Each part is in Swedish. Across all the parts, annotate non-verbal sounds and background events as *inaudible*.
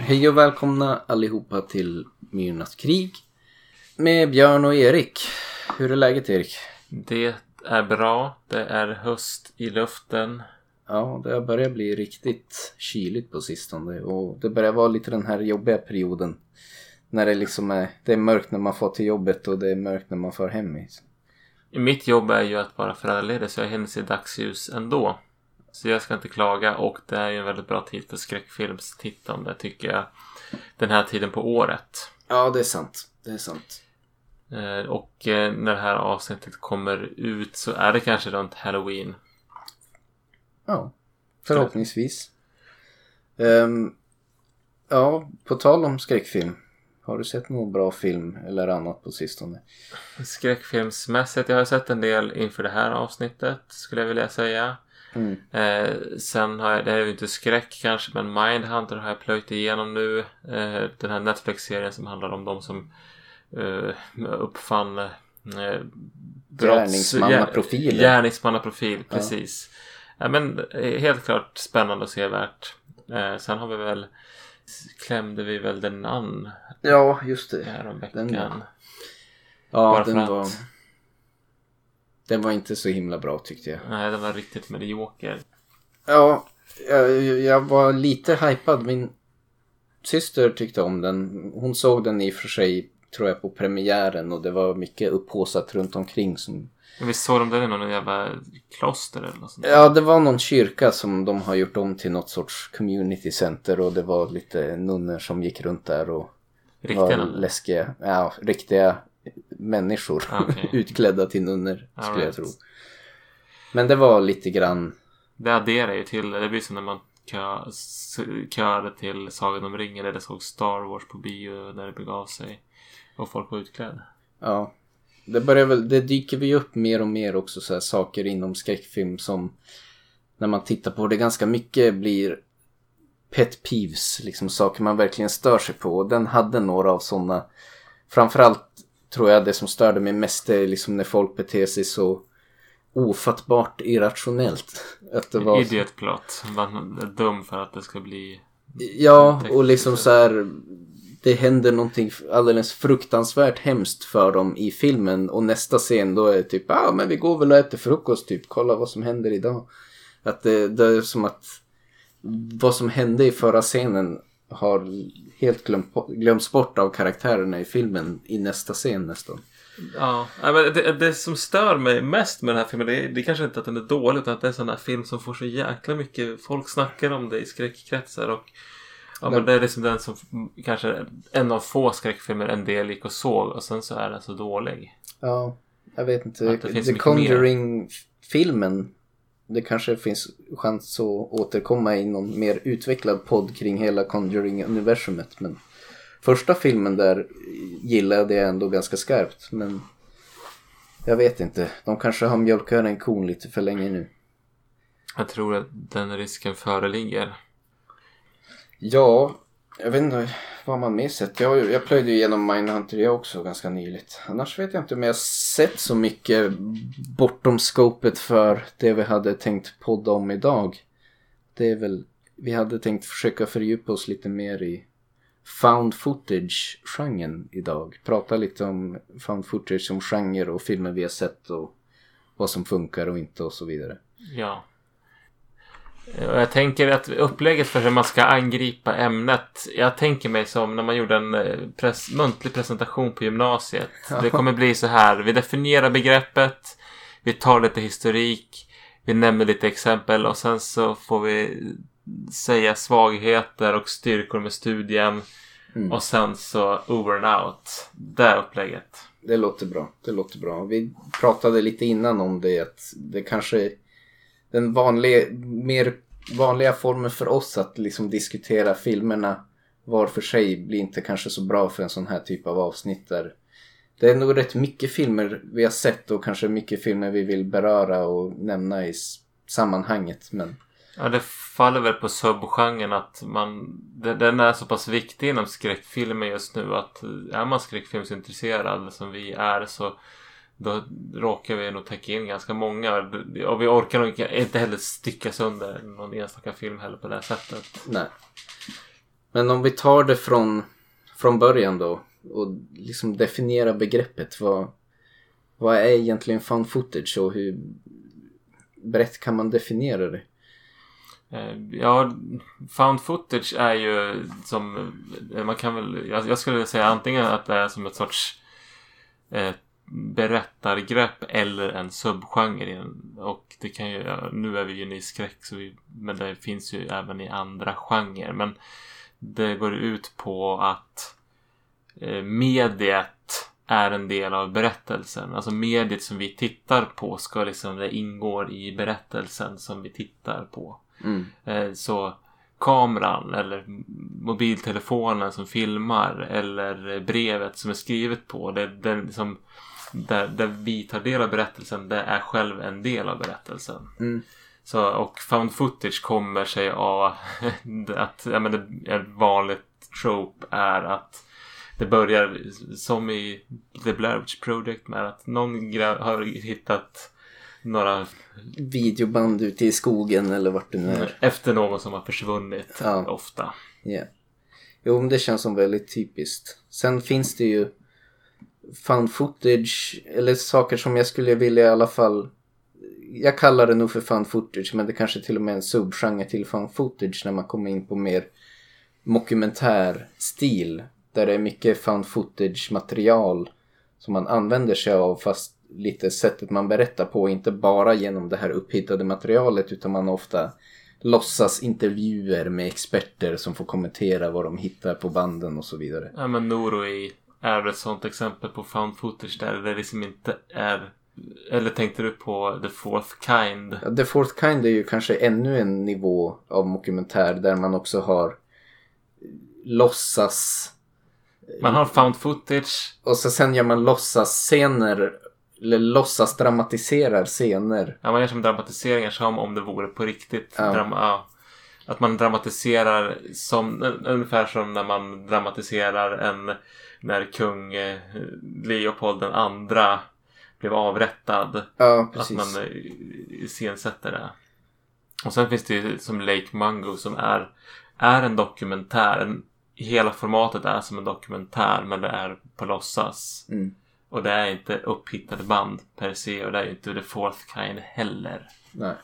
Hej och välkomna allihopa till Myrornas krig. Med Björn och Erik. Hur är läget Erik? Det är bra. Det är höst i luften. Ja, det har börjat bli riktigt kyligt på sistone och det börjar vara lite den här jobbiga perioden. När det liksom är, det är mörkt när man får till jobbet och det är mörkt när man får hem. Mitt jobb är ju att vara föräldraledig så jag hinner se dagsljus ändå. Så jag ska inte klaga och det är ju en väldigt bra tid för skräckfilmstittande tycker jag. Den här tiden på året. Ja, det är sant. Det är sant. Eh, och eh, när det här avsnittet kommer ut så är det kanske runt Halloween. Ja, förhoppningsvis. Um, ja, på tal om skräckfilm. Har du sett någon bra film eller annat på sistone? Skräckfilmsmässigt, jag har sett en del inför det här avsnittet skulle jag vilja säga. Mm. Eh, sen har jag, det här är ju inte skräck kanske, men Mindhunter har jag plöjt igenom nu. Eh, den här Netflix-serien som handlar om de som eh, uppfann eh, Gärningsmannaprofil. Gärningsmannaprofil, precis. Ja. men eh, helt klart spännande och sevärt. Eh, sen har vi väl klämde vi väl den an Ja, just det. häromveckan. Den, ja, Bara den för att- var... Den var inte så himla bra tyckte jag. Nej, den var riktigt medioker. Ja, jag, jag var lite hypad. Min syster tyckte om den. Hon såg den i och för sig, tror jag, på premiären och det var mycket upphaussat runt omkring. Som... Men visst såg de den i någon jävla kloster eller något sånt? där? Ja, det var någon kyrka som de har gjort om till något sorts community center och det var lite nunnor som gick runt där och Riktiga var läskiga, ja, riktiga människor. Ah, okej. *laughs* Utklädda till nunnor, skulle jag right. tro. Men det var lite grann, Det adderar ju till det. Blir som när man kö, köade till Sagan om ringen eller såg Star Wars på bio när det begav sig. Och folk var utklädda. Ja. Det börjar väl, det dyker vi upp mer och mer också så här saker inom skräckfilm som när man tittar på det ganska mycket blir pet peeves, liksom saker man verkligen stör sig på. Och den hade några av sådana. Framförallt tror jag det som störde mig mest är liksom när folk beter sig så ofattbart irrationellt. Att det var... Idiot plot. Man är dum för att det ska bli... Ja, och liksom så här. Det händer någonting alldeles fruktansvärt hemskt för dem i filmen och nästa scen då är det typ ja ah, men vi går väl och äter frukost typ kolla vad som händer idag. Att det, det är som att vad som hände i förra scenen har helt glömt, glömts bort av karaktärerna i filmen i nästa scen nästan. Ja, men det, det som stör mig mest med den här filmen det är, det är kanske inte att den är dålig utan att det är en sån här film som får så jäkla mycket folk snackar om det i skräckkretsar och ja, men det är liksom den som kanske en av få skräckfilmer en del gick och såg och sen så är den så dålig. Ja, jag vet inte. The. Conjuring-filmen. Det kanske finns chans att återkomma i någon mer utvecklad podd kring hela Conjuring-universumet. Men första filmen där gillade jag ändå ganska skarpt. Men jag vet inte. De kanske har mjölkat den kon lite för länge nu. Jag tror att den risken föreligger. Ja, jag vet inte vad man mer sett. Jag, jag plöjde ju igenom Mindhunter jag också ganska nyligt. Annars vet jag inte om jag sett så mycket bortom scopet för det vi hade tänkt podda om idag. Det är väl, vi hade tänkt försöka fördjupa oss lite mer i found footage-genren idag. Prata lite om found footage som genre och filmer vi har sett och vad som funkar och inte och så vidare. Ja. Jag tänker att upplägget för hur man ska angripa ämnet. Jag tänker mig som när man gjorde en eh, press, muntlig presentation på gymnasiet. Det kommer bli så här. Vi definierar begreppet. Vi tar lite historik. Vi nämner lite exempel och sen så får vi säga svagheter och styrkor med studien. Mm. Och sen så over and out. Det upplägget. Det låter bra. Det låter bra. Vi pratade lite innan om det att det kanske den vanliga, mer vanliga formen för oss att liksom diskutera filmerna var för sig blir inte kanske så bra för en sån här typ av avsnitt där det är nog rätt mycket filmer vi har sett och kanske mycket filmer vi vill beröra och nämna i sammanhanget men Ja, det faller väl på subgenren att man, den är så pass viktig inom skräckfilmer just nu att är man skräckfilmsintresserad som vi är så då råkar vi nog täcka in ganska många och vi orkar nog inte heller sticka sönder någon enstaka film heller på det här sättet. nej. Men om vi tar det från, från början då och liksom definiera begreppet. Vad, vad är egentligen found footage och hur brett kan man definiera det? Eh, Ja, found footage är ju som... eh, Man kan väl... Jag, skulle säga antingen att det är som ett sorts eh, berättargrepp eller en subgenre. Och det kan ju... Nu är vi ju i skräck så vi, men det finns ju även i andra genrer. Men det går ut på att eh, mediet är en del av berättelsen. Alltså mediet som vi tittar på ska liksom, det ingår i berättelsen som vi tittar på. Mm. Eh, Så kameran eller mobiltelefonen som filmar eller brevet som är skrivet på. Det, det liksom, där, där vi tar del av berättelsen, det är själv en del av berättelsen. Mm. Så, och found footage kommer sig av *laughs* att ja, men det, ett vanligt trope är att det börjar som i The Blair Witch Project med att någon har hittat några Videoband ute i skogen eller vart det nu är. efter någon som har försvunnit Ja. ofta. Ja. Jo, men det känns som väldigt typiskt. Sen finns det ju found footage, eller saker som jag skulle vilja i alla fall... Jag kallar det nog för found footage, men det kanske till och med är en subgenre till found footage när man kommer in på mer dokumentär stil. Där det är mycket found footage material som man använder sig av fast lite sättet man berättar på, inte bara genom det här upphittade materialet utan man ofta låtsas intervjuer med experter som får kommentera vad de hittar på banden och så vidare. Ja men Norway är väl ett sånt exempel på found footage där det liksom inte är... Eller tänkte du på The Fourth Kind? Ja, The Fourth Kind är ju kanske ännu en nivå av dokumentär där man också har låtsas Man har found footage. och så sen gör man låtsas scener eller låtsas dramatiserar scener. Ja, man gör som dramatiseringar som om det vore på riktigt. Ja. Dram- ja. Att man dramatiserar som, ungefär som när man dramatiserar en när kung eh, Leopold den andra blev avrättad. Ja, Att man eh, iscensätter det. Och sen finns det ju som Lake Mungo som är, är en dokumentär. En, hela formatet är som en dokumentär men det är på låtsas. Mm. Och det är inte upphittade band per se och det är inte The Fourth Kind heller. Nej.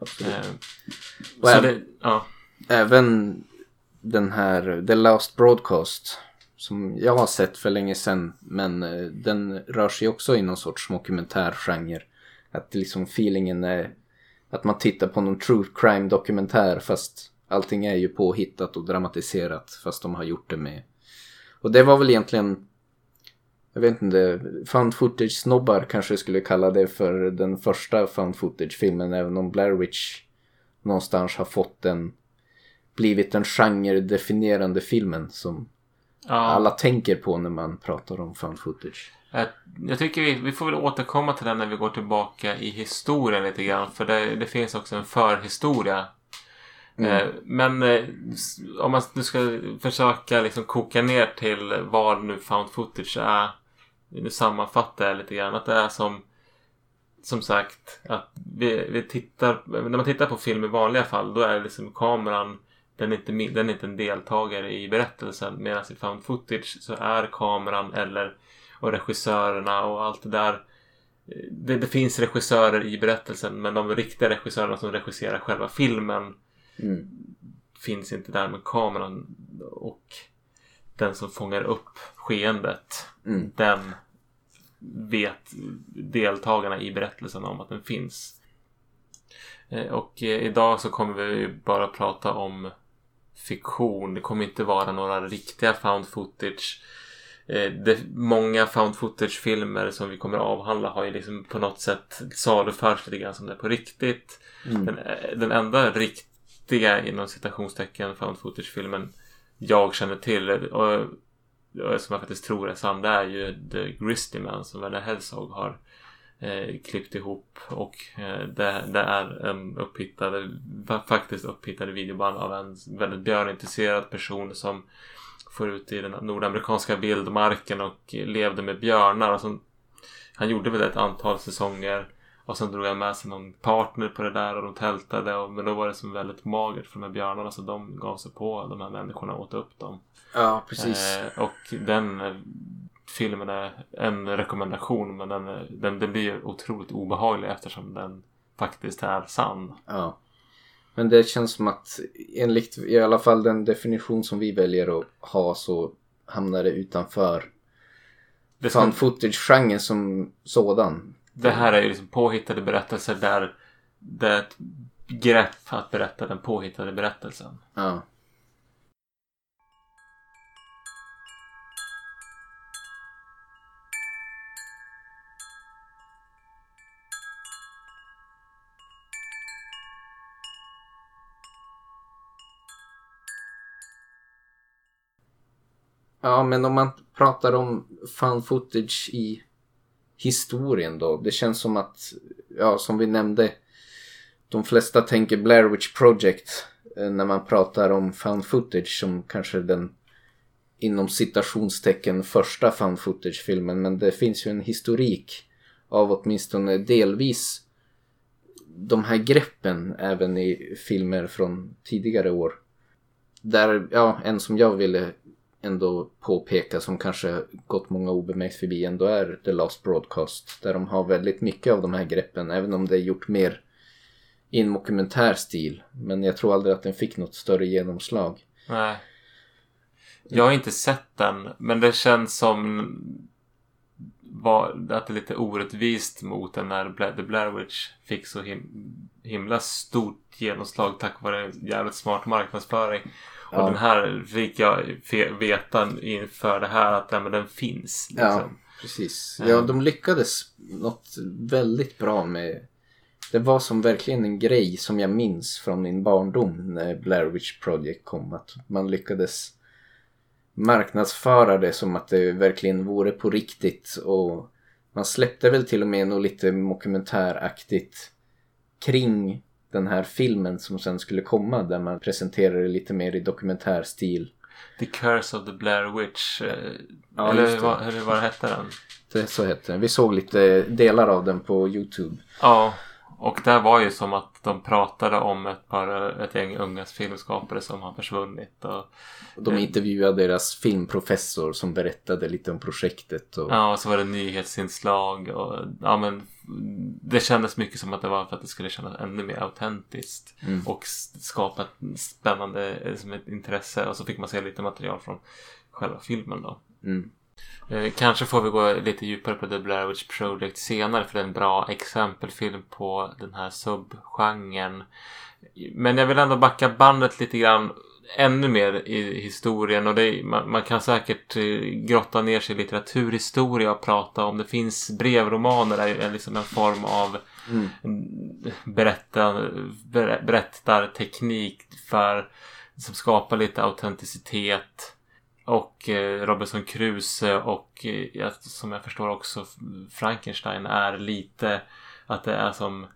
Absolut. Eh, så även- det, ja. Även den här The Last Broadcast som jag har sett för länge sedan men eh, den rör sig också i någon sorts dokumentärgenre. Att liksom feelingen är att man tittar på någon true crime dokumentär fast allting är ju påhittat och dramatiserat fast de har gjort det med. Och det var väl egentligen jag vet inte, found footage snobbar kanske skulle kalla det för den första found footage filmen även om Blair Witch någonstans har fått den blivit den genre-definierande filmen som ja. alla tänker på när man pratar om found footage. Jag, tycker vi, vi får väl återkomma till den när vi går tillbaka i historien lite grann. För det, det finns också en förhistoria. Eh, men eh, om man nu ska försöka liksom koka ner till vad nu found footage är. Nu sammanfattar jag lite grann. Att det är som som sagt att vi, vi tittar, när man tittar på film i vanliga fall då är liksom kameran den är, inte, den är inte en deltagare i berättelsen medan i found footage så är kameran eller och regissörerna och allt det där det, det finns regissörer i berättelsen men de riktiga regissörerna som regisserar själva filmen Mm. finns inte där med kameran och den som fångar upp skeendet Mm. den vet deltagarna i berättelsen om att den finns. Eh, Och eh, idag så kommer vi bara prata om fiktion. Det kommer inte vara några riktiga found footage. Eh, Det, många found footage-filmer som vi kommer att avhandla har ju liksom på något sätt saluförts lite grann som det är på riktigt. Mm. Den, eh, den enda riktiga inom citationstecken found footage-filmen jag känner till och, och som jag faktiskt tror är sann det är ju The Grizzly Man som Werner Herzog har eh, klippt ihop och eh, det, det är en upphittad, faktiskt upphittad videoband av en väldigt björnintresserad person som får ut i den nordamerikanska vildmarken och levde med björnar. Och som, han gjorde väl ett antal säsonger Och sen drog han med sig någon partner på det där och de tältade. Och, men då var det som väldigt magert för de här björnarna så de gav sig på de här människorna och åt upp dem. Ja, precis. Eh, och den filmen är en rekommendation men den, den, den blir otroligt obehaglig eftersom den faktiskt är sann. Ja. Men det känns som att enligt i alla fall den definition som vi väljer att ha så hamnar det utanför Det, fan footage-genren som sådan. det här är ju liksom påhittade berättelser där det är ett grepp att berätta den påhittade berättelsen. Ja. Ja, men om man pratar om fan footage i historien då. Det känns som att, ja som vi nämnde, de flesta tänker Blair Witch Project eh, när man pratar om fan footage som kanske den inom citationstecken första fan footage-filmen. Men det finns ju en historik av åtminstone delvis de här greppen även i filmer från tidigare år. Där, ja, en som jag ville ändå påpeka som kanske gått många obemärkt förbi ändå är The Last Broadcast. Där de har väldigt mycket av de här greppen även om det är gjort mer i en dokumentär stil. Men jag tror aldrig att den fick något större genomslag. Nej. Jag har inte sett den men det känns som att det är lite orättvist mot den när The Blair Witch fick så him, himla stort genomslag tack vare jävligt smart marknadsföring. Och Ja. den här fick jag veta inför det här att ja, men den finns. Ja, Liksom. precis. Ja, de lyckades något väldigt bra med... Det var som verkligen en grej som jag minns från min barndom när Blair Witch Project kom. Att man lyckades marknadsföra det som att det verkligen vore på riktigt. Och man släppte väl till och med något lite dokumentäraktigt kring den här filmen som sen skulle komma. Där man presenterade det lite mer i dokumentärstil. The Curse of the Blair Witch. eh, Ja, eller, det. vad, eller vad hette den? Det, så hette den. Vi såg lite delar av den på Youtube. Ja, och där var ju som att de pratade om ett, par, ett gäng unga filmskapare som har försvunnit. Och, Och De intervjuade deras filmprofessor som berättade lite om projektet. Och... ja, och så var det nyhetsinslag. Och, ja, men, det kändes mycket som att det var för att det skulle kännas ännu mer autentiskt. Mm. Och skapa ett spännande eh, som ett intresse. Och så fick man se lite material från själva filmen då. Mm. Eh, kanske får vi gå lite djupare på The Blair Witch Project senare för det är en bra exempelfilm på den här subgenren. Men jag vill ändå backa bandet lite grann ännu mer i historien och det, man, man kan säkert eh, grotta ner sig i litteraturhistoria och prata om det finns brevromaner är, liksom en form av Mm. berätta, ber, berättarteknik för som skapar lite autenticitet. Och eh, Robinson Crusoe och eh, som jag förstår också Frankenstein är lite att det är som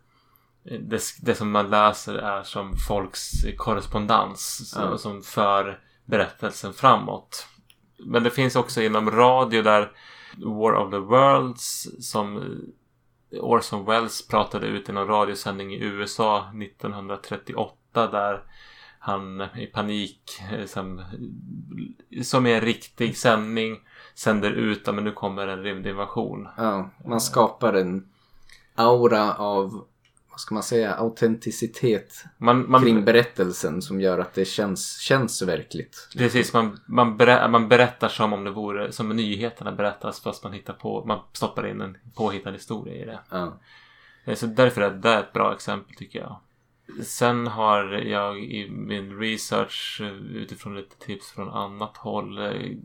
det, det som man läser är som folks korrespondens som, Ja. som för berättelsen framåt. Men det finns också inom radio där War of the Worlds som Orson Welles pratade ut i någon radiosändning i USA 1938 där han i panik eh, som, som i en riktig sändning sänder ut att nu kommer en rymdinvasion. Ja, man skapar en aura av, vad ska man säga, autenticitet Man, man, kring berättelsen som gör att det känns, känns verkligt. Precis, man, man, berä, man berättar som om det vore som nyheterna berättas fast man hittar på, man stoppar in en påhittad historia i det. Ja. Eh, Så därför är det ett bra exempel tycker jag. Sen har jag i min research eh, utifrån lite tips från annat håll eh,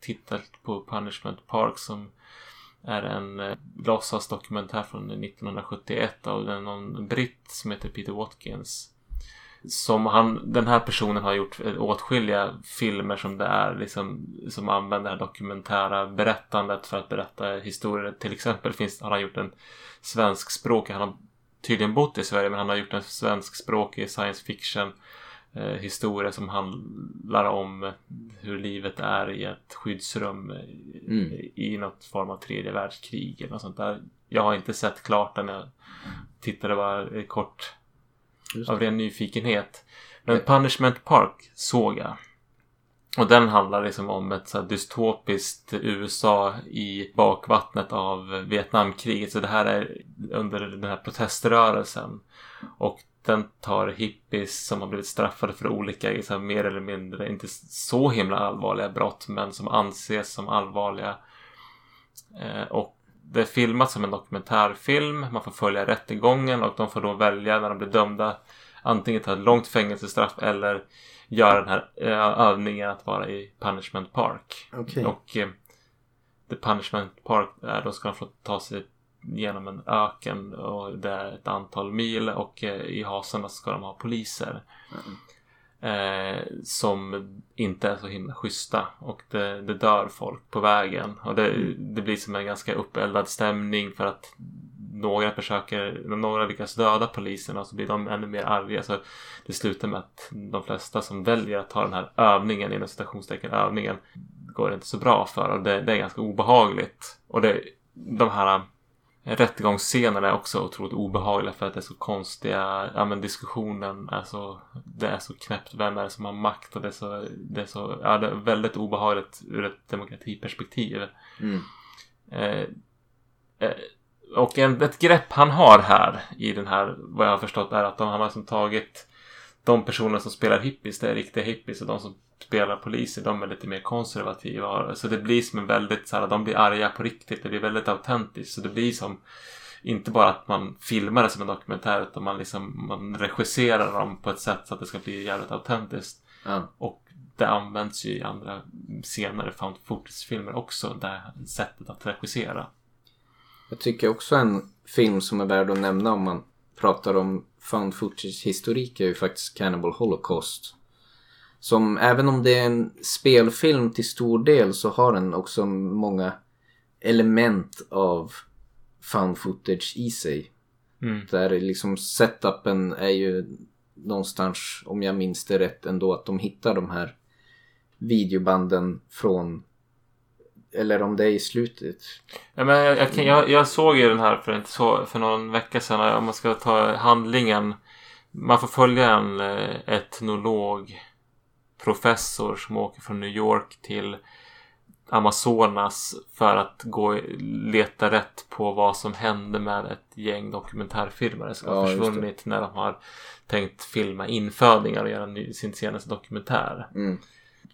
tittat på Punishment Park som är en eh, låtsasdokumentär från 1971 av en, någon britt som heter Peter Watkins. Som han, den här personen har gjort eh, åtskilliga filmer som det är liksom som använder det här dokumentära berättandet för att berätta historier. Till exempel finns, har han gjort en svenskspråkig, han har tydligen bott i Sverige men han har gjort en svenskspråkig science fiction historia som handlar om hur livet är i ett skyddsrum eh, Mm. i något form av tredje världskrig eller något sånt där. Jag har inte sett klart den. Jag tittade bara kort av ren nyfikenhet. Men Punishment Park såg jag. Och den handlar liksom om ett så dystopiskt USA i bakvattnet av Vietnamkriget. Så det här är under den här proteströrelsen. Och den tar hippies som har blivit straffade för olika, så här, mer eller mindre, inte så himla allvarliga brott, men som anses som allvarliga. Eh, och det är filmat som en dokumentärfilm. Man får följa rättegången och de får då välja när de blir dömda antingen ta ett långt fängelsestraff eller göra den här eh, övningen att vara i Punishment Park. Okej. Och eh, The Punishment Park är då ska de få ta sig genom en öken och det är ett antal mil och eh, i hasorna ska de ha poliser. Eh, som inte är så himla schyssta och det, det dör folk på vägen. Och det, det blir som en ganska uppeldad stämning för att några försöker, några lyckas döda poliserna så blir de ännu mer arga. Så det slutar med att de flesta som väljer att ta den här övningen inom citationstecken övningen går det inte så bra för. Och det, det är ganska obehagligt. Och det, de här rättegångsscenerna är också otroligt obehagliga för att det är så konstiga, ja men diskussionen är så, det är så knäppt, vem är det som har makt och det är så, det är så, ja det är väldigt obehagligt ur ett demokratiperspektiv. Mm. Eh, eh, och en, ett grepp han har här i den här, vad jag har förstått, är att de, har liksom tagit de personer som spelar hippies, det är riktiga hippies och de som spelar poliser, de är lite mer konservativa. Så det blir som en väldigt så här, de blir arga på riktigt, det blir väldigt autentiskt. Så det blir som, inte bara att man filmar det som en dokumentär, utan man liksom, man regisserar dem på ett sätt så att det ska bli jävligt autentiskt. Ja. Och det används ju i andra senare found footage-filmer också, det här sättet att regissera. Jag tycker också en film som är värd att nämna om man pratar om found footage-historik är ju faktiskt Cannibal Holocaust. Som även om det är en spelfilm till stor del så har den också många element av found footage i sig. Mm. Där liksom setupen är ju någonstans, om jag minns det rätt ändå, att de hittar de här videobanden från eller om det är i slutet. Ja, men jag, jag, jag, jag såg ju den här för, inte så, för någon vecka sedan. Om man ska ta handlingen. Man får följa en eh, etnolog professor som åker från New York till Amazonas för att gå leta rätt på vad som hände med ett gäng dokumentärfilmare som Ja, har försvunnit när de har tänkt filma infödingar och göra ny, sin senaste dokumentär. Mm.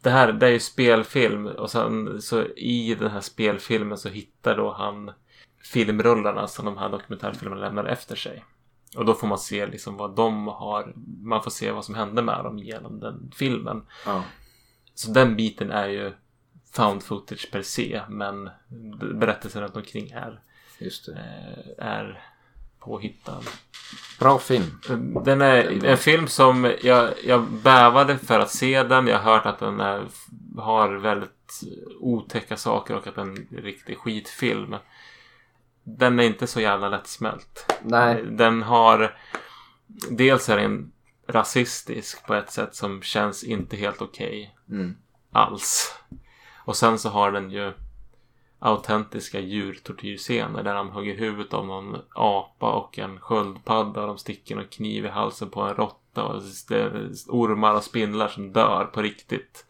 Det här det är ju spelfilm och sen så i den här spelfilmen så hittar då han filmrullarna som de här dokumentärfilmerna lämnar efter sig. Och då får man se liksom vad de har, man får se vad som hände med dem genom den filmen. Ja. Så den biten är ju found footage per se men berättelsen runt omkring är, Just det. eh, är påhittad. Bra film. Den är en film som jag, jag bävade för att se den. Jag har hört att den är, har väldigt otäcka saker och att den är en riktig skitfilm. Den är inte så jävla lättsmält. Nej. Den har... Dels är den rasistisk på ett sätt som känns inte helt okej Mm. alls. Och sen så har den ju autentiska djurtortyrscener där de hugger huvudet av någon apa och en sköldpadda och de sticker en kniv i halsen på en råtta och ormar och spindlar som dör på riktigt.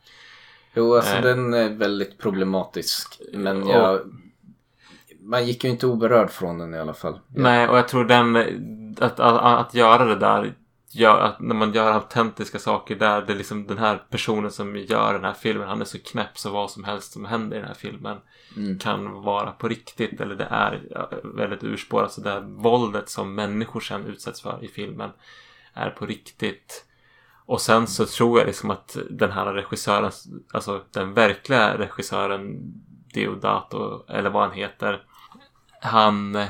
Jo, alltså Eh. den är väldigt problematisk. Men Och- jag... Man gick ju inte oberörd från den i alla fall. Nej, och jag tror den att, att, att göra det där gör att när man gör autentiska saker där det är liksom den här personen som gör den här filmen han är så knäpp så vad som helst som händer i den här filmen Mm. kan vara på riktigt eller det är ja, väldigt urspårat så det här våldet som människor sen utsätts för i filmen är på riktigt. Och sen så tror jag liksom att den här regissören, alltså den verkliga regissören Deodato eller vad han heter. Han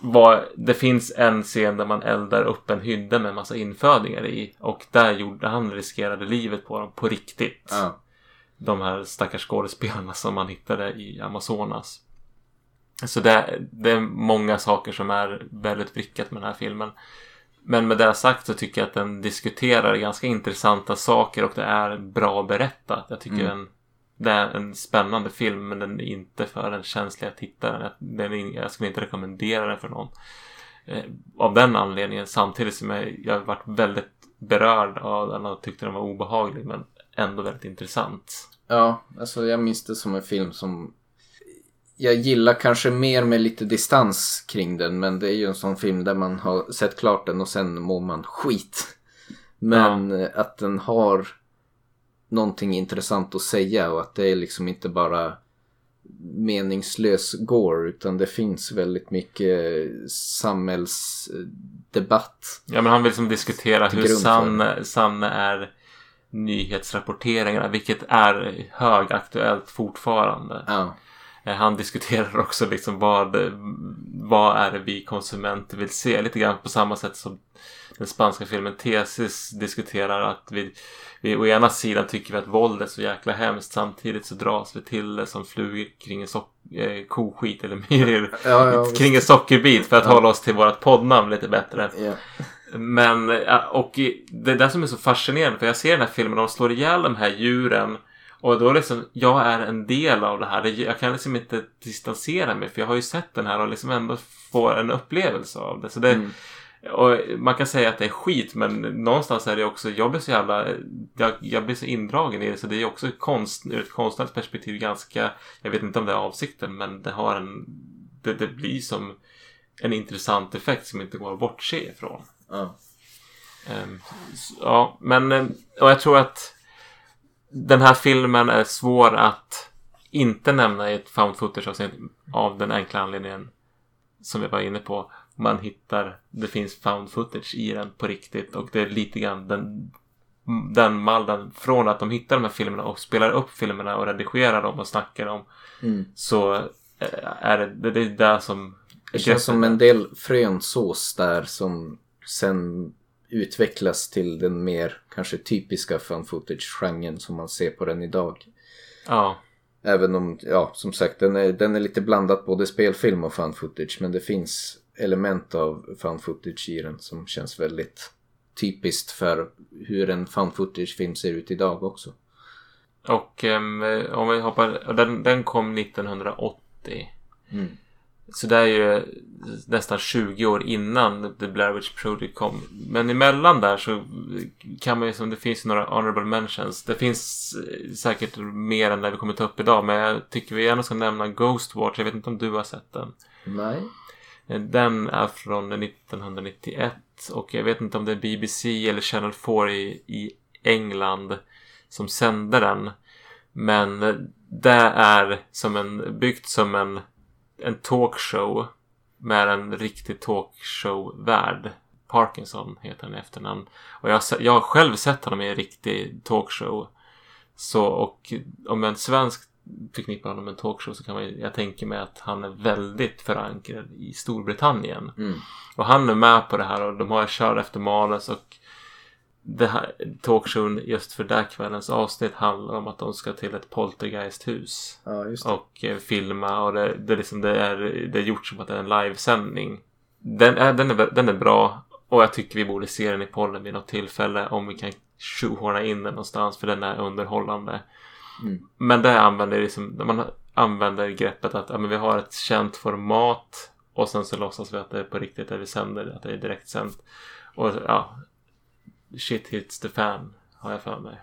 var, det finns en scen där man eldar upp en hydda med en massa infödingar i och där gjorde han riskerade livet på dem på riktigt Ja. de här stackars skådespelarna som man hittade i Amazonas. Så det, det är många saker som är väldigt vrickat med den här filmen. Men med det sagt så tycker jag att den diskuterar ganska intressanta saker och det är bra berättat. Jag tycker Mm. den, det är en spännande film men den är inte för den känsliga tittaren. Den är, jag skulle inte rekommendera den för någon. Eh, av den anledningen samtidigt som jag, jag varit väldigt berörd av den och tyckte den var obehaglig men ändå väldigt intressant. Ja, alltså jag minns det som en film som jag gillar kanske mer med lite distans kring den men det är ju en sån film där man har sett klart den och sen mår man skit. Men eh, att den har någonting intressant att säga och att det är liksom inte bara meningslös gore utan det finns väldigt mycket samhällsdebatt. Ja men han vill liksom diskutera hur sann, sanna är nyhetsrapporteringarna vilket är högaktuellt fortfarande. Ja, Eh, Han diskuterar *laughs* också liksom vad, vad är det vi konsumenter vill se. Lite grann på samma sätt som den spanska filmen Tesis diskuterar att vi, vi å ena sidan tycker vi att våld är så jäkla hemskt samtidigt så dras vi till det som flugor kring en sock, eh, koskit eller *laughs* myror ja, ja, kring en sockerbit för att Ja. hålla oss till vårt poddnamn lite bättre. Men, och det är det som är så fascinerande för jag ser den här filmen och de slår ihjäl de här djuren och då liksom, jag är en del av det här. Jag kan liksom inte distansera mig för jag har ju sett den här och liksom ändå får en upplevelse av det. Så det Mm. Och man kan säga att det är skit men någonstans är det också, jag blir så jävla, jag, jag blir så indragen i det så det är också konst, ur ett konstnärligt perspektiv ganska, jag vet inte om det är avsikten men det har en, det, det blir som en intressant effekt som inte går att bortse ifrån. ja. Ehm, s- Ja, men eh, och jag tror att den här filmen är svår att inte nämna i ett found footage avsnitt av den enkla anledningen som vi var inne på. Man hittar, det finns found footage i den på riktigt och det är lite grann den, den mallen från att de hittar de här filmerna och spelar upp filmerna och redigerar dem och snackar om Mm. så eh, är det det, det är där som Det känns som en del frön sås där som sen utvecklas till den mer kanske typiska fan footage-genren som man ser på den idag. Ja, Även om, ja som sagt den är, den är lite blandat både spelfilm och fan footage men det finns element av fan footage i den som känns väldigt typiskt för hur en fan footage-film ser ut idag också. Och ehm, om vi hoppar, den, den kom 1980. Mm. Så det är ju nästan 20 år innan The Blair Witch Project kom. Men emellan där så kan man ju som det finns några honorable mentions. Det finns eh, säkert mer än det vi kommer ta upp idag. Men jag tycker vi gärna ska nämna Ghostwatch. Jag vet inte om du har sett den. Nej. Eh, den är från 1991 och jag vet inte om det är BBC eller Channel 4 i, i England som sände den. Men det är som en, byggt som en, en talkshow med en riktig talkshow-värd. Parkinson heter han i efternamn. Och jag, har jag har själv sett honom i en riktig talkshow. Så, och om en svensk förknippar honom med en talkshow så kan man ju, jag tänker mig att han är väldigt förankrad i Storbritannien. Mm. Och han är med på det här och de har kört efter manus och det här talkshowen just för den kvällens avsnitt handlar om att de ska till ett poltergeisthus Ja, och eh, filma och det, det, är liksom, det, är, det är gjort som att det är en livesändning. Den är, den, är, den är bra och jag tycker vi borde se den i podden vid något tillfälle om vi kan shoehorna in den någonstans för den är underhållande. Mm. Men det använder liksom, man använder greppet att ja, men vi har ett känt format och sen så låtsas vi att det är på riktigt det vi sänder, att det är direktsänt. Och ja, shit hits the fan har jag för mig.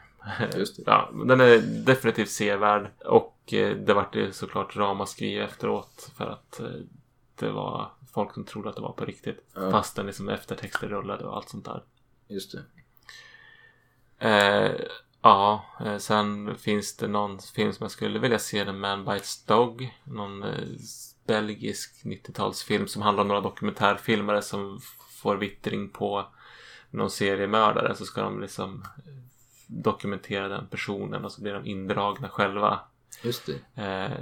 Just det. *laughs* Ja, den är definitivt sevärd och eh, det vart ju såklart ramaskri efteråt för att eh, det var folk som trodde att det var på riktigt. Ja. Fastän liksom eftertexter rullade och allt sånt där. Just det. Eh, ja, eh, sen finns det någon film som jag skulle vilja se, The Man Bites Dog. Någon eh, belgisk 90-talsfilm som handlar om några dokumentärfilmare som får vittring på någon seriemördare. Så ska de liksom eh, dokumentera den personen och så blir de indragna själva. Just det. Eh,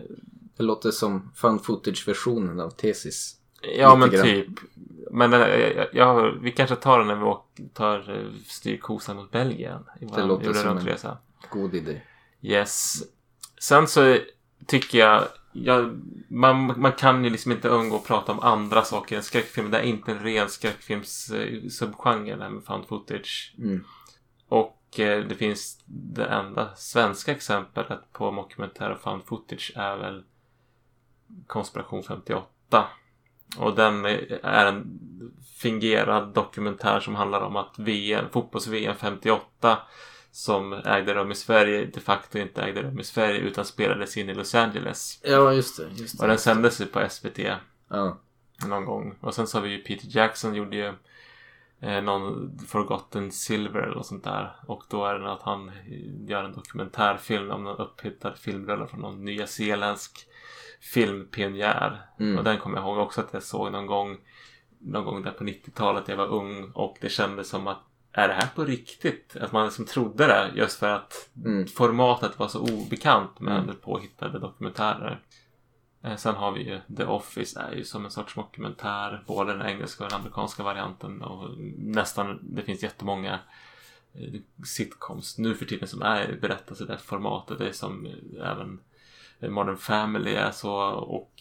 Det låter som fan footage-versionen av Tesis. Ja, men grann. typ. Men eh, jag, jag, vi kanske tar den när vi åker, tar eh, styrkosan mot Belgien. I Det låter som en- runt-resa. God idé. Yes. Sen så tycker jag ja, man, man kan ju liksom inte undgå att prata om andra saker än skräckfilm. Det är inte en ren skräckfilms-subgenre det här med found footage. Mm. Och eh, det finns det enda svenska exemplet på dokumentär och found footage är väl Konspiration 58. Och den är en fingerad dokumentär som handlar om att VM, fotbolls-VM 58 som ägde rum i Sverige de facto inte ägde rum i Sverige utan spelades in i Los Angeles. Ja, just det. Just det. Och den sändes ju på SVT Ja. någon gång. Och sen så har vi ju Peter Jackson gjorde ju eh, någon Forgotten Silver eller något sånt där. Och då är det att han gör en dokumentärfilm om någon upphittad filmrulle från någon nyzeeländsk filmpionjär. Mm. Och den kommer jag ihåg också att jag såg någon gång någon gång där på 90-talet jag var ung och det kändes som att är det här på riktigt? Att man liksom trodde det just för att Mm. formatet var så obekant med Mm. påhittade dokumentärer. Eh, Sen har vi ju The Office är ju som en sorts dokumentär. Både den engelska och den amerikanska varianten. Och nästan, det finns jättemånga eh, sitcoms nu för tiden som är berättas i det formatet. Det är som eh, även Modern Family är så och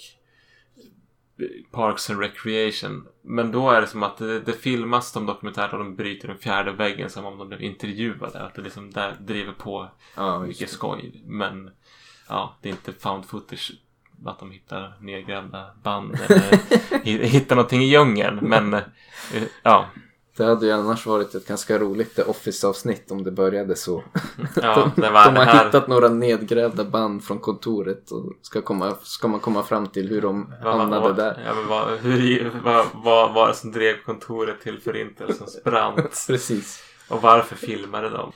Parks and Recreation. Men då är det som att det, det filmas som dokumentärer och de bryter den fjärde väggen som om de blev intervjuade. Att det liksom där driver på Ja, mycket skoj. Men ja, det är inte found footage att de hittar nedgrävda band eller *laughs* hi- hittar någonting i djungeln. Men eh, ja, Det hade ju annars varit ett ganska roligt The Office-avsnitt om det började så. *laughs* ja de, det var de har här. hittat några nedgrävda band från kontoret och ska, komma, ska man komma fram till hur de vad- hamnade vad- där. Ja, men vad, hur, vad, vad var det som drev kontoret till förintelsens brand? *laughs* Precis. Och varför filmade de?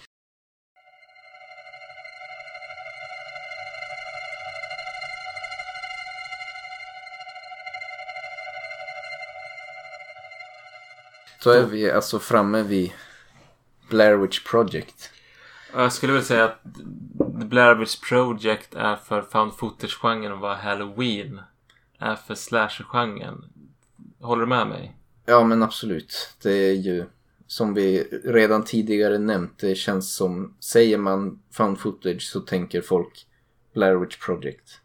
Då är vi alltså framme vid Blair Witch Project. Jag skulle väl säga att The Blair Witch Project är för found footage-genren vad Halloween är för slasher-genren. Håller du med mig? Ja men absolut. Det är ju som vi redan tidigare nämnt. Det känns som, säger man found footage så tänker folk Blair Witch Project.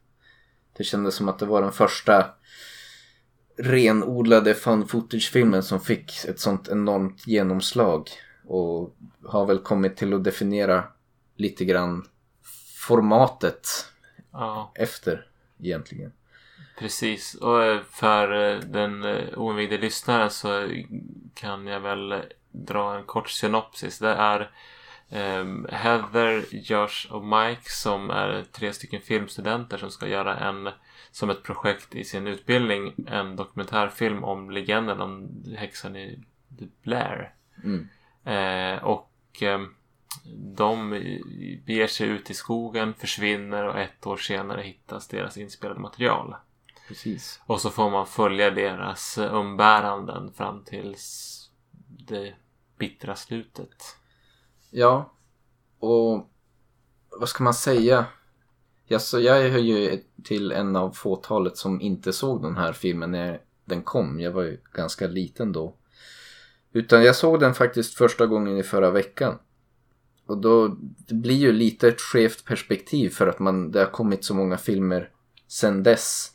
Det kändes som att det var den första renodlade found footage-filmen som fick ett sånt enormt genomslag. Och har väl kommit till att definiera lite grann formatet Ja, efter egentligen. precis. Och eh, för eh, den eh, oinvigde lyssnaren så kan jag väl dra en kort synopsis. Det är ehm, Heather, Josh och Mike som är tre stycken filmstudenter som ska göra en som ett projekt i sin utbildning en dokumentärfilm om legenden om häxan i Blair. Mm. Eh, och eh, de beger sig ut i skogen, försvinner och ett år senare hittas deras inspelade material. Precis. Och så får man följa deras umbäranden fram tills det bittra slutet. Ja, och vad ska man säga? Ja, så jag hör ju till en av fåtalet som inte såg den här filmen när den kom. Jag var ju ganska liten då. Utan jag såg den faktiskt första gången i förra veckan. Och då det blir ju lite ett skevt perspektiv för att man, det har kommit så många filmer sen dess.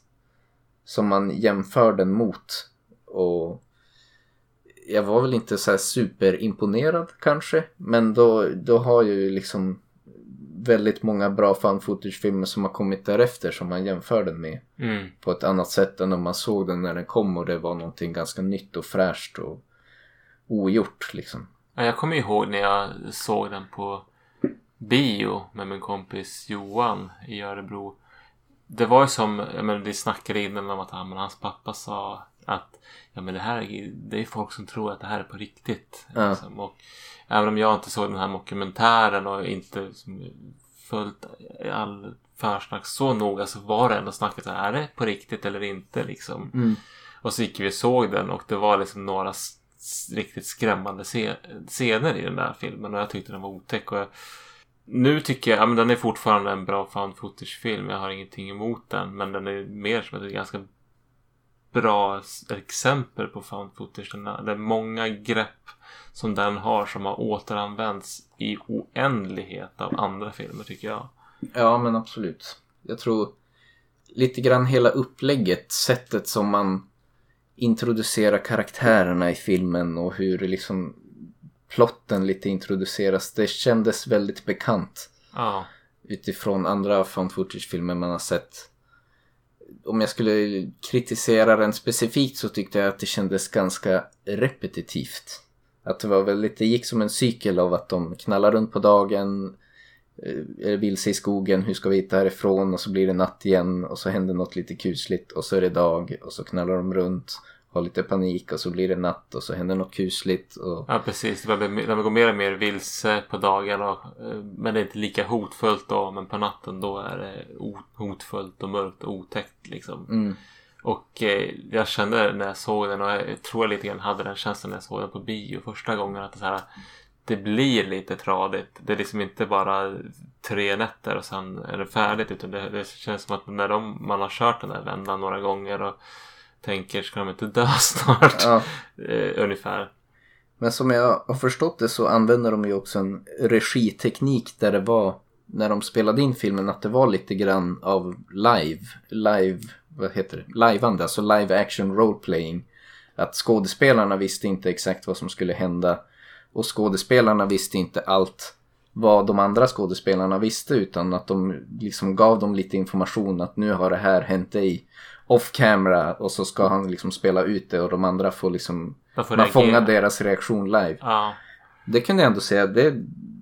Som man jämför den mot. Och jag var väl inte så här superimponerad kanske. Men då, då har ju liksom väldigt många bra fan footage-filmer som har kommit därefter som man jämför den med. Mm. På ett annat sätt än om man såg den när den kom och det var någonting ganska nytt och fräscht och ogjort liksom. Ja, Jag kommer ihåg när jag såg den på bio med min kompis Johan i Örebro. Det var ju som, jag menar, vi snackade innan om att men hans pappa sa att ja, men det här är, det är folk som tror att det här är på riktigt. Ja. Liksom. Och även om jag inte såg den här dokumentären och inte följt all försnack så noga så var det ändå snacket så här, är det på riktigt eller inte liksom. Mm. Och så gick vi och såg den och det var liksom några riktigt skrämmande scener i den där filmen och jag tyckte den var otäck. Och jag, nu tycker jag, ja men den är fortfarande en bra found footage-film. Jag har ingenting emot den. Men den är mer som ett ganska bra exempel på found footage. Den är många grepp som den har som har återanvänts i oändlighet av andra filmer tycker jag. Ja men absolut. Jag tror lite grann hela upplägget, sättet som man introducerar karaktärerna i filmen och hur liksom plotten lite introduceras. Det kändes väldigt bekant Ja. utifrån andra found footage-filmer man har sett. Om jag skulle kritisera den specifikt så tyckte jag att det kändes ganska repetitivt. Att det var väldigt, det gick som en cykel av att de knallar runt på dagen, eh, är vilse i skogen, hur ska vi hitta härifrån? Och så blir det natt igen och så händer något lite kusligt och så är det dag och så knallar de runt, har lite panik och så blir det natt och så händer något kusligt. Och... Ja precis, de går mer och mer vilse på dagen och, eh, men det är inte lika hotfullt då. Men på natten då är det hotfullt och mörkt och otäckt liksom. Mm. Och eh, jag kände när jag såg den och jag tror jag lite grann hade den känslan när jag såg den på bio första gången att det, så här, det blir lite tradigt. Det är liksom inte bara tre nätter och sen är det färdigt utan det, det känns som att när de, man har kört den där vändan några gånger och tänker ska de inte dö *laughs* snart? Ja. eh, ungefär. Men som jag har förstått det så använder de ju också en regiteknik där det var när de spelade in filmen att det var lite grann av live, live, vad heter det, liveande, alltså live action role playing. Att skådespelarna visste inte exakt vad som skulle hända och skådespelarna visste inte allt vad de andra skådespelarna visste utan att de liksom gav dem lite information att nu har det här hänt dig off camera och så ska han liksom spela ut det och de andra får liksom man reagera. fångar deras reaktion live. Ja, Det kunde jag ändå säga, det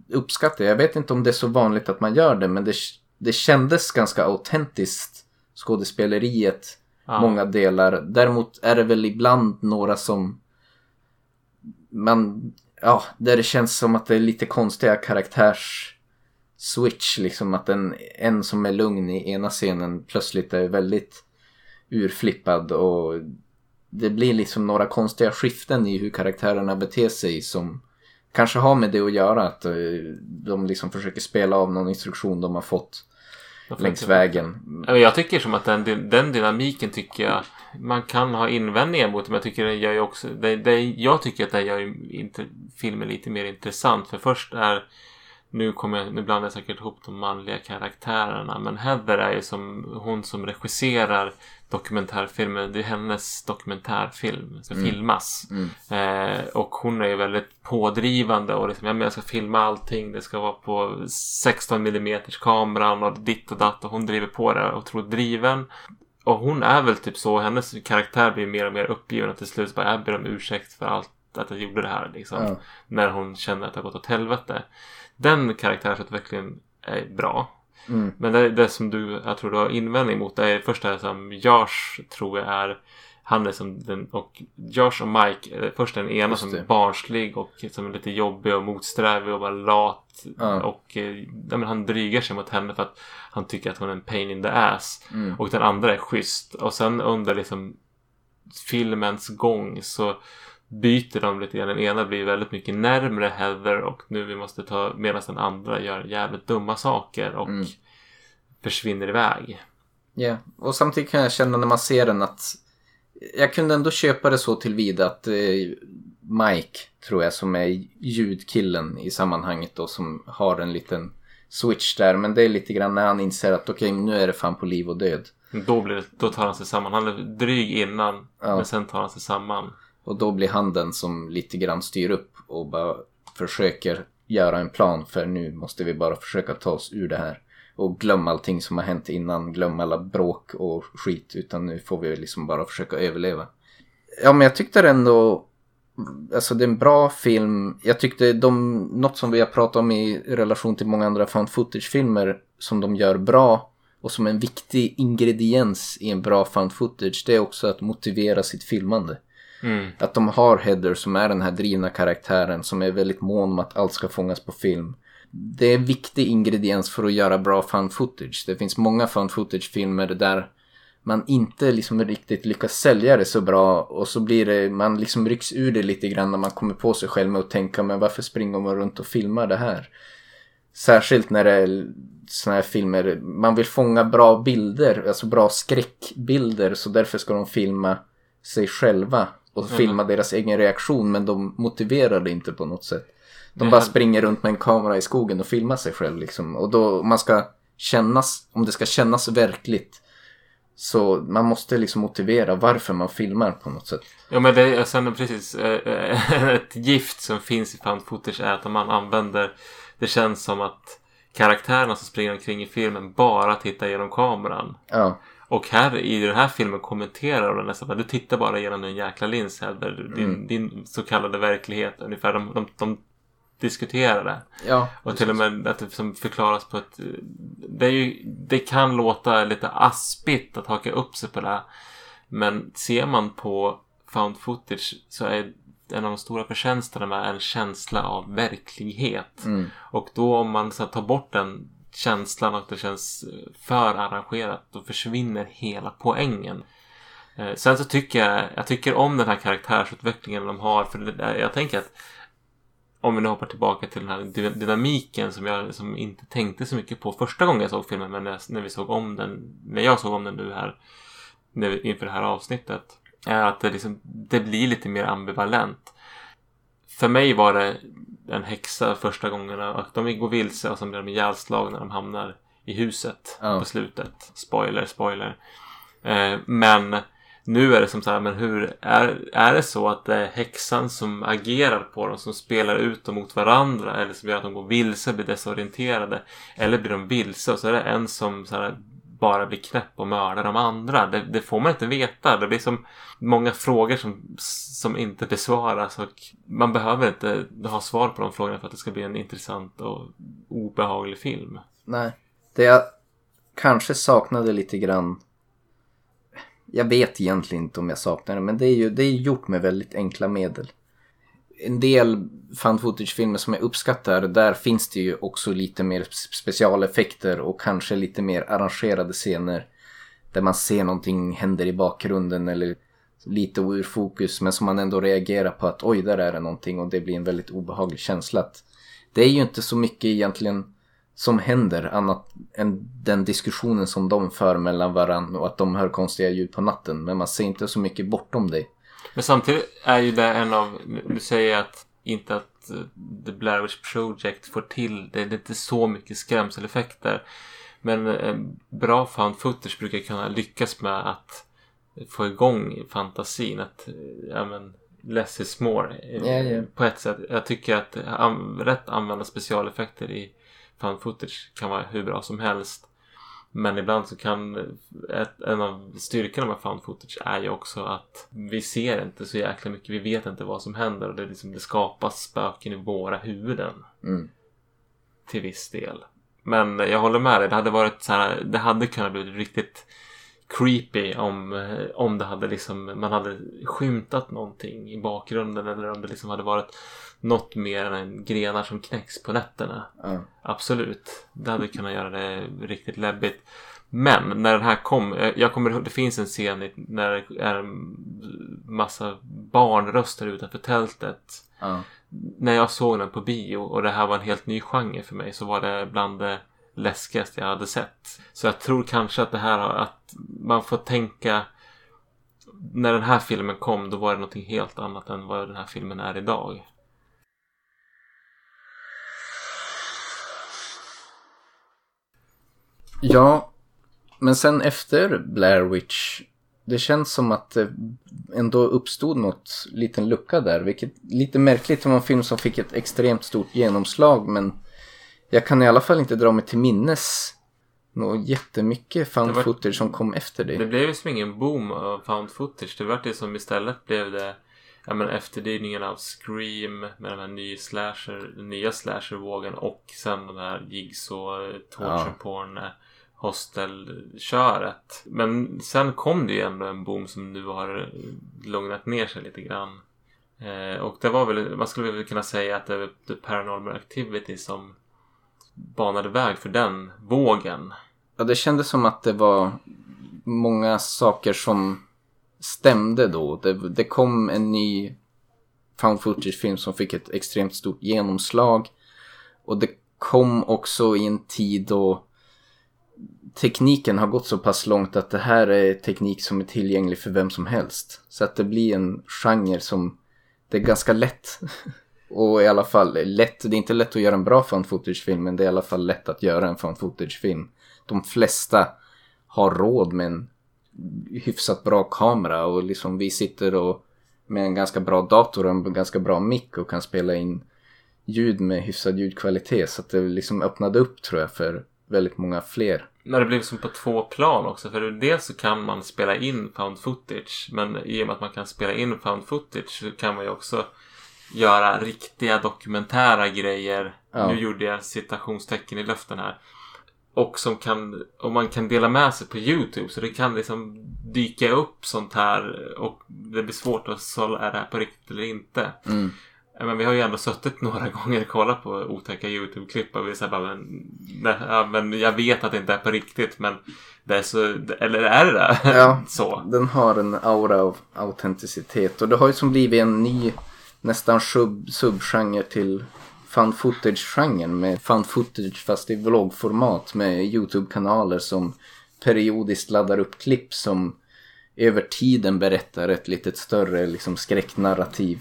uppskattar jag. Jag vet inte om det är så vanligt att man gör det men det, det kändes ganska autentiskt skådespeleriet. ja. Många delar. Däremot är det väl ibland några som man, ja, där det känns som att det är lite konstiga karaktärs switch liksom att en, en som är lugn i ena scenen plötsligt är väldigt urflippad och det blir liksom några konstiga skiften i hur karaktärerna beter sig som kanske har med det att göra att eh, de liksom försöker spela av någon instruktion de har fått längs vägen. Jag tycker som att den, den dynamiken tycker jag man kan ha invändningar mot men jag tycker den gör också det, det, jag tycker att den gör inte filmen lite mer intressant för först är nu kommer jag, nu blandar jag säkert ihop de manliga karaktärerna men Heather är ju som hon som regisserar dokumentärfilmen. Det är hennes dokumentärfilm som ska filmas. Eh, och hon är ju väldigt pådrivande och liksom, ja, men jag ska filma allting. Det ska vara på 16 mm kameran och ditt och datt och hon driver på det otroligt driven. Och hon är väl typ så, hennes karaktär blir mer och mer uppgiven och till slut bara jag ber om ursäkt för allt att jag gjorde det här liksom. Ja. När hon känner att det har gått åt helvete. Den karaktärsutvecklingen är bra. Mm. Men det, det som du, jag tror du har invändning mot det är först det här som Josh tror jag är han är som den och Josh och Mike först den ena som är barnslig och som är lite jobbig och motsträvig och bara lat Ja. och eh, ja, men han drygar sig mot henne för att han tycker att hon är en pain in the ass Mm. och den andra är schysst och sen under liksom filmens gång så byter de lite grann. Den ena blir väldigt mycket närmre Heather och nu vi måste ta medan den andra gör jävligt dumma saker och Mm. försvinner iväg. Ja, och samtidigt kan jag känna när man ser den att jag kunde ändå köpa det så tillvida att eh, Mike, tror jag, som är ljudkillen i sammanhanget då, som har en liten switch där. Men det är lite grann när han inser att okej, nu är det fan på liv och död. Då, blir det, då tar han sig samman. Han är dryg innan Ja. men sen tar han sig samman. Och då blir han den som lite grann styr upp och bara försöker göra en plan för nu måste vi bara försöka ta oss ur det här. Och glömma allting som har hänt innan, glömma alla bråk och skit utan nu får vi liksom bara försöka överleva. Ja men jag tyckte ändå, alltså det är en bra film. Jag tyckte de, något som vi har pratat om i relation till många andra found footage-filmer som de gör bra och som en viktig ingrediens i en bra found footage det är också att motivera sitt filmande. Mm. Att de har Heather som är den här drivna karaktären som är väldigt mån om att allt ska fångas på film. Det är en viktig ingrediens för att göra bra fun footage. Det finns många fun footage-filmer där man inte liksom riktigt lyckas sälja det så bra och så blir det, man liksom rycks ur det lite grann när man kommer på sig själv med att tänka men varför springer man runt och filmar det här? Särskilt när det är såna här filmer, man vill fånga bra bilder, alltså bra skräckbilder så därför ska de filma sig själva och filma deras egen reaktion men de motiverar det inte på något sätt. De Nej, bara han- springer runt med en kamera i skogen och filmar sig själv liksom. Och då, man ska kännas, om det ska kännas verkligt Så man måste liksom motivera varför man filmar på något sätt. Ja men det är sen precis eh, *laughs* ett gift som finns i found footage är att man använder det känns som att karaktärerna som springer omkring i filmen bara tittar genom kameran. Ja, Och här i den här filmen kommenterar de nästan du tittar bara genom en jäkla lins Hedberg. Din, Mm. din så kallade verklighet ungefär. De, de, de diskuterar det. ja. Och till och med att det som förklaras på ett... Det, ju, det kan låta lite aspigt att haka upp sig på det. Men ser man på found footage så är en av de stora förtjänsterna med en känsla av verklighet. Mm. Och då om man så här, tar bort den känslan och det känns eh, för arrangerat då försvinner hela poängen. Eh, sen så tycker jag, jag tycker om den här karaktärsutvecklingen de har. För där- eh, jag tänker att om vi nu hoppar tillbaka till den här dynamiken som jag som inte tänkte så mycket på första gången jag såg filmen. Men när, när vi såg om den, när jag såg om den nu här nu, inför det här avsnittet. Är att det, liksom, det blir lite mer ambivalent. För mig var det en häxa första gångerna. Och de går vilse och så blir de ihjälslagna när de hamnar i huset Ja. på slutet. Spoiler, spoiler. Eh, men nu är det som så här, men hur är, är det så att det är häxan som agerar på dem, som spelar ut dem mot varandra eller som gör att de går vilse, blir desorienterade? Eller blir de vilse och så är det en som så här, bara blir knäpp och mördar de andra? Det, det får man inte veta. Det blir som många frågor som, som inte besvaras och man behöver inte ha svar på de frågorna för att det ska bli en intressant och obehaglig film. Nej. Det jag kanske saknade lite grann. Jag vet egentligen inte om jag saknar det. Men det är ju det är gjort med väldigt enkla medel. En del found footage-filmer som jag uppskattar. Där finns det ju också lite mer specialeffekter. Och kanske lite mer arrangerade scener. Där man ser någonting händer i bakgrunden. Eller lite ur fokus. Men som man ändå reagerar på att oj, där är det någonting. Och det blir en väldigt obehaglig känsla. Att det är ju inte så mycket egentligen som händer annat än den diskussionen som de för mellan varandra och att de hör konstiga ljud på natten. Men man ser inte så mycket bortom det. Men samtidigt är ju det en av, du säger att inte att eh, The Blair Witch Project får till det, det är inte så mycket skrämseleffekter. Men eh, bra found footage brukar kunna lyckas med att få igång fantasin. Att, eh, ja men, less is more. Ja, ja. På ett sätt. Jag tycker att an- rätt använda specialeffekter i found footage kan vara hur bra som helst. Men ibland så kan ett, en av styrkorna med found footage är ju också att vi ser inte så jäkla mycket. Vi vet inte vad som händer och det, liksom, det skapas spöken i våra huvuden Mm. till viss del. Men jag håller med dig. Det hade varit så här. Det hade kunnat bli riktigt creepy om, eh, om det hade liksom, man hade skymtat någonting i bakgrunden eller om det liksom hade varit något mer än grenar som knäcks på nätterna. Ja. Absolut. Det hade kunnat göra det riktigt läbbigt. Men när den här kom, eh, jag kommer ihåg, det finns en scen när det är en massa barnröster utanför tältet. Ja. När jag såg den på bio och det här var en helt ny genre för mig så var det bland det läskigaste jag hade sett. Så jag tror kanske att det här har, att man får tänka när den här filmen kom då var det någonting helt annat än vad den här filmen är idag. ja, men sen efter Blair Witch. Det känns som att det ändå uppstod något liten lucka där. Vilket lite märkligt om en film som fick ett extremt stort genomslag. Men jag kan i alla fall inte dra mig till minnes något jättemycket found var- footage som kom efter det. Det blev ju som ingen boom av found footage. Det var det som istället blev det ja, men efterdyningen av Scream med den här nya slasher, den nya slashervågen och sen den här jigs och eh, torture porn eh, hostelköret. Men sen kom det ju ändå en boom som nu har eh, lugnat ner sig lite grann. Eh, och det var väl, man skulle väl kunna säga att det var The Paranormal Activity som banade väg för den vågen. Ja, det kändes som att det var många saker som stämde då. Det, det kom en ny found footage-film som fick ett extremt stort genomslag. Och det kom också i en tid då tekniken har gått så pass långt att det här är teknik som är tillgänglig för vem som helst. Så att det blir en genre som det är ganska lätt. *laughs* Och i alla fall lätt, det är inte lätt att göra en bra found footage-film men det är i alla fall lätt att göra en found footage-film. De flesta har råd med en hyfsat bra kamera och liksom vi sitter och med en ganska bra dator och en ganska bra mick och kan spela in ljud med hyfsad ljudkvalitet. Så att det liksom öppnade upp tror jag för väldigt många fler. Men det blev som liksom på två plan också. För dels så kan man spela in found footage. Men i och med att man kan spela in found footage så kan man ju också göra riktiga dokumentära grejer. Ja. Nu gjorde jag citationstecken i luften här. Och som kan, och man kan dela med sig på YouTube. Så det kan liksom dyka upp sånt här. Och det blir svårt att sålla, är det här på riktigt eller inte? Mm. Men vi har ju ändå suttit några *laughs* gånger och kollat på otäcka YouTube-klipp och vi säger bara men, nej, ja, men jag vet att det inte är på riktigt men det är så, eller är det det? Ja. *laughs* så. Den har en aura av autenticitet och det har ju som blivit en ny nästan sub, subgenre till fan footage-genren med fan footage fast i vloggformat med YouTube-kanaler som periodiskt laddar upp klipp som över tiden berättar ett lite större liksom skräcknarrativ.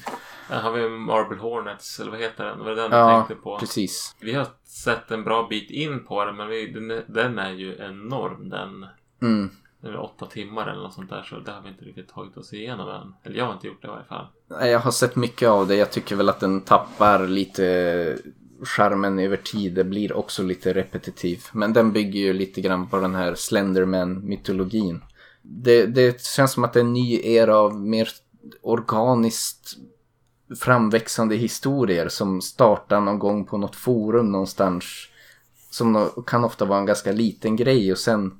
Här har vi Marble Hornets, eller vad heter den? Var det den du Ja, tänkte på? precis. Vi har sett en bra bit in på den men vi, den, är- den är ju enorm. Den, Mm den är åtta timmar eller något sånt där så det har vi inte riktigt tagit oss igenom än. Eller jag har inte gjort det i varje fall. Nej, Jag har sett mycket av det. Jag tycker väl att den tappar lite charmen över tid. Det blir också lite repetitiv. Men den bygger ju lite grann på den här Slenderman-mytologin. Det, det känns som att det är en ny era av mer organiskt framväxande historier som startar någon gång på något forum någonstans. Som kan ofta vara en ganska liten grej och sen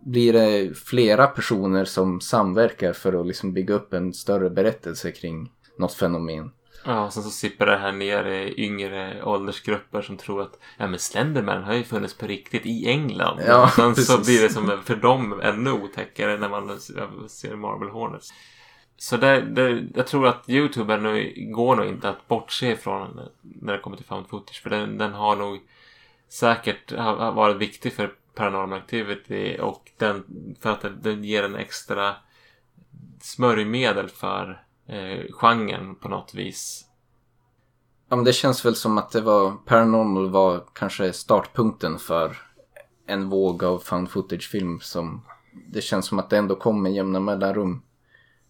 blir det flera personer som samverkar för att liksom bygga upp en större berättelse kring något fenomen. Ja, och sen så sipprar det här ner i yngre åldersgrupper som tror att ja, men Slenderman har ju funnits på riktigt i England. Ja, och sen så precis. blir det som för dem ännu otäckare när man ser Marvel Hornets. Så det, det, jag tror att YouTube nu, går nog inte att bortse ifrån när det kommer till found footage. För den, den har nog säkert varit viktig för Paranormal Activity och den, för att den, ger en extra smörjmedel för eh, genren på något vis. Ja, men det känns väl som att det var Paranormal var kanske startpunkten för en våg av found footage-film som det känns som att det ändå kom med jämna mellanrum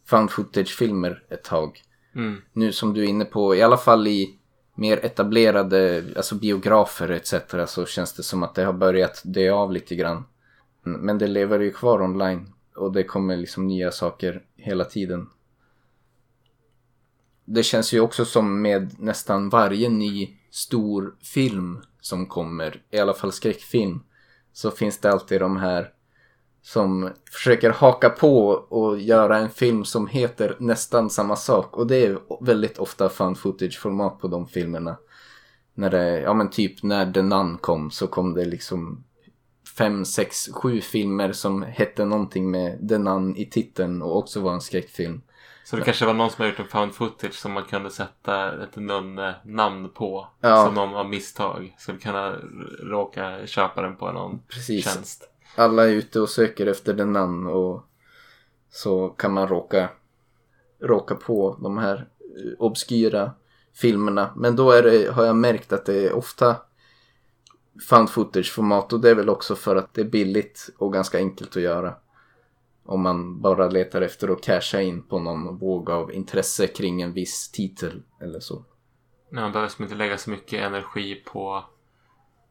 found footage-filmer ett tag. Mm. Nu som du är inne på, i alla fall i mer etablerade alltså biografer etc. så känns det som att det har börjat dö av lite grann. Men det lever ju kvar online och det kommer liksom nya saker hela tiden. Det känns ju också som med nästan varje ny stor film som kommer, i alla fall skräckfilm, så finns det alltid de här som försöker haka på och göra en film som heter nästan samma sak. Och det är väldigt ofta found footage-format på de filmerna. När det, ja men typ när The Nun kom så kom det liksom fem, sex, sju filmer som hette någonting med The Nun i titeln och också var en skräckfilm. Så det kanske var någon som har gjort en found footage som man kunde sätta ett namn på. Ja. Som någon av misstag skulle kunna råka köpa den på någon Precis. tjänst. Alla är ute och söker efter den namn och så kan man råka, råka på de här eh, obskyra filmerna. Men då är det, har jag märkt att det är ofta found footage-format och det är väl också för att det är billigt och ganska enkelt att göra. Om man bara letar efter att casha in på någon våg av intresse kring en viss titel eller så. Nej, Man behöver som inte lägga så mycket energi på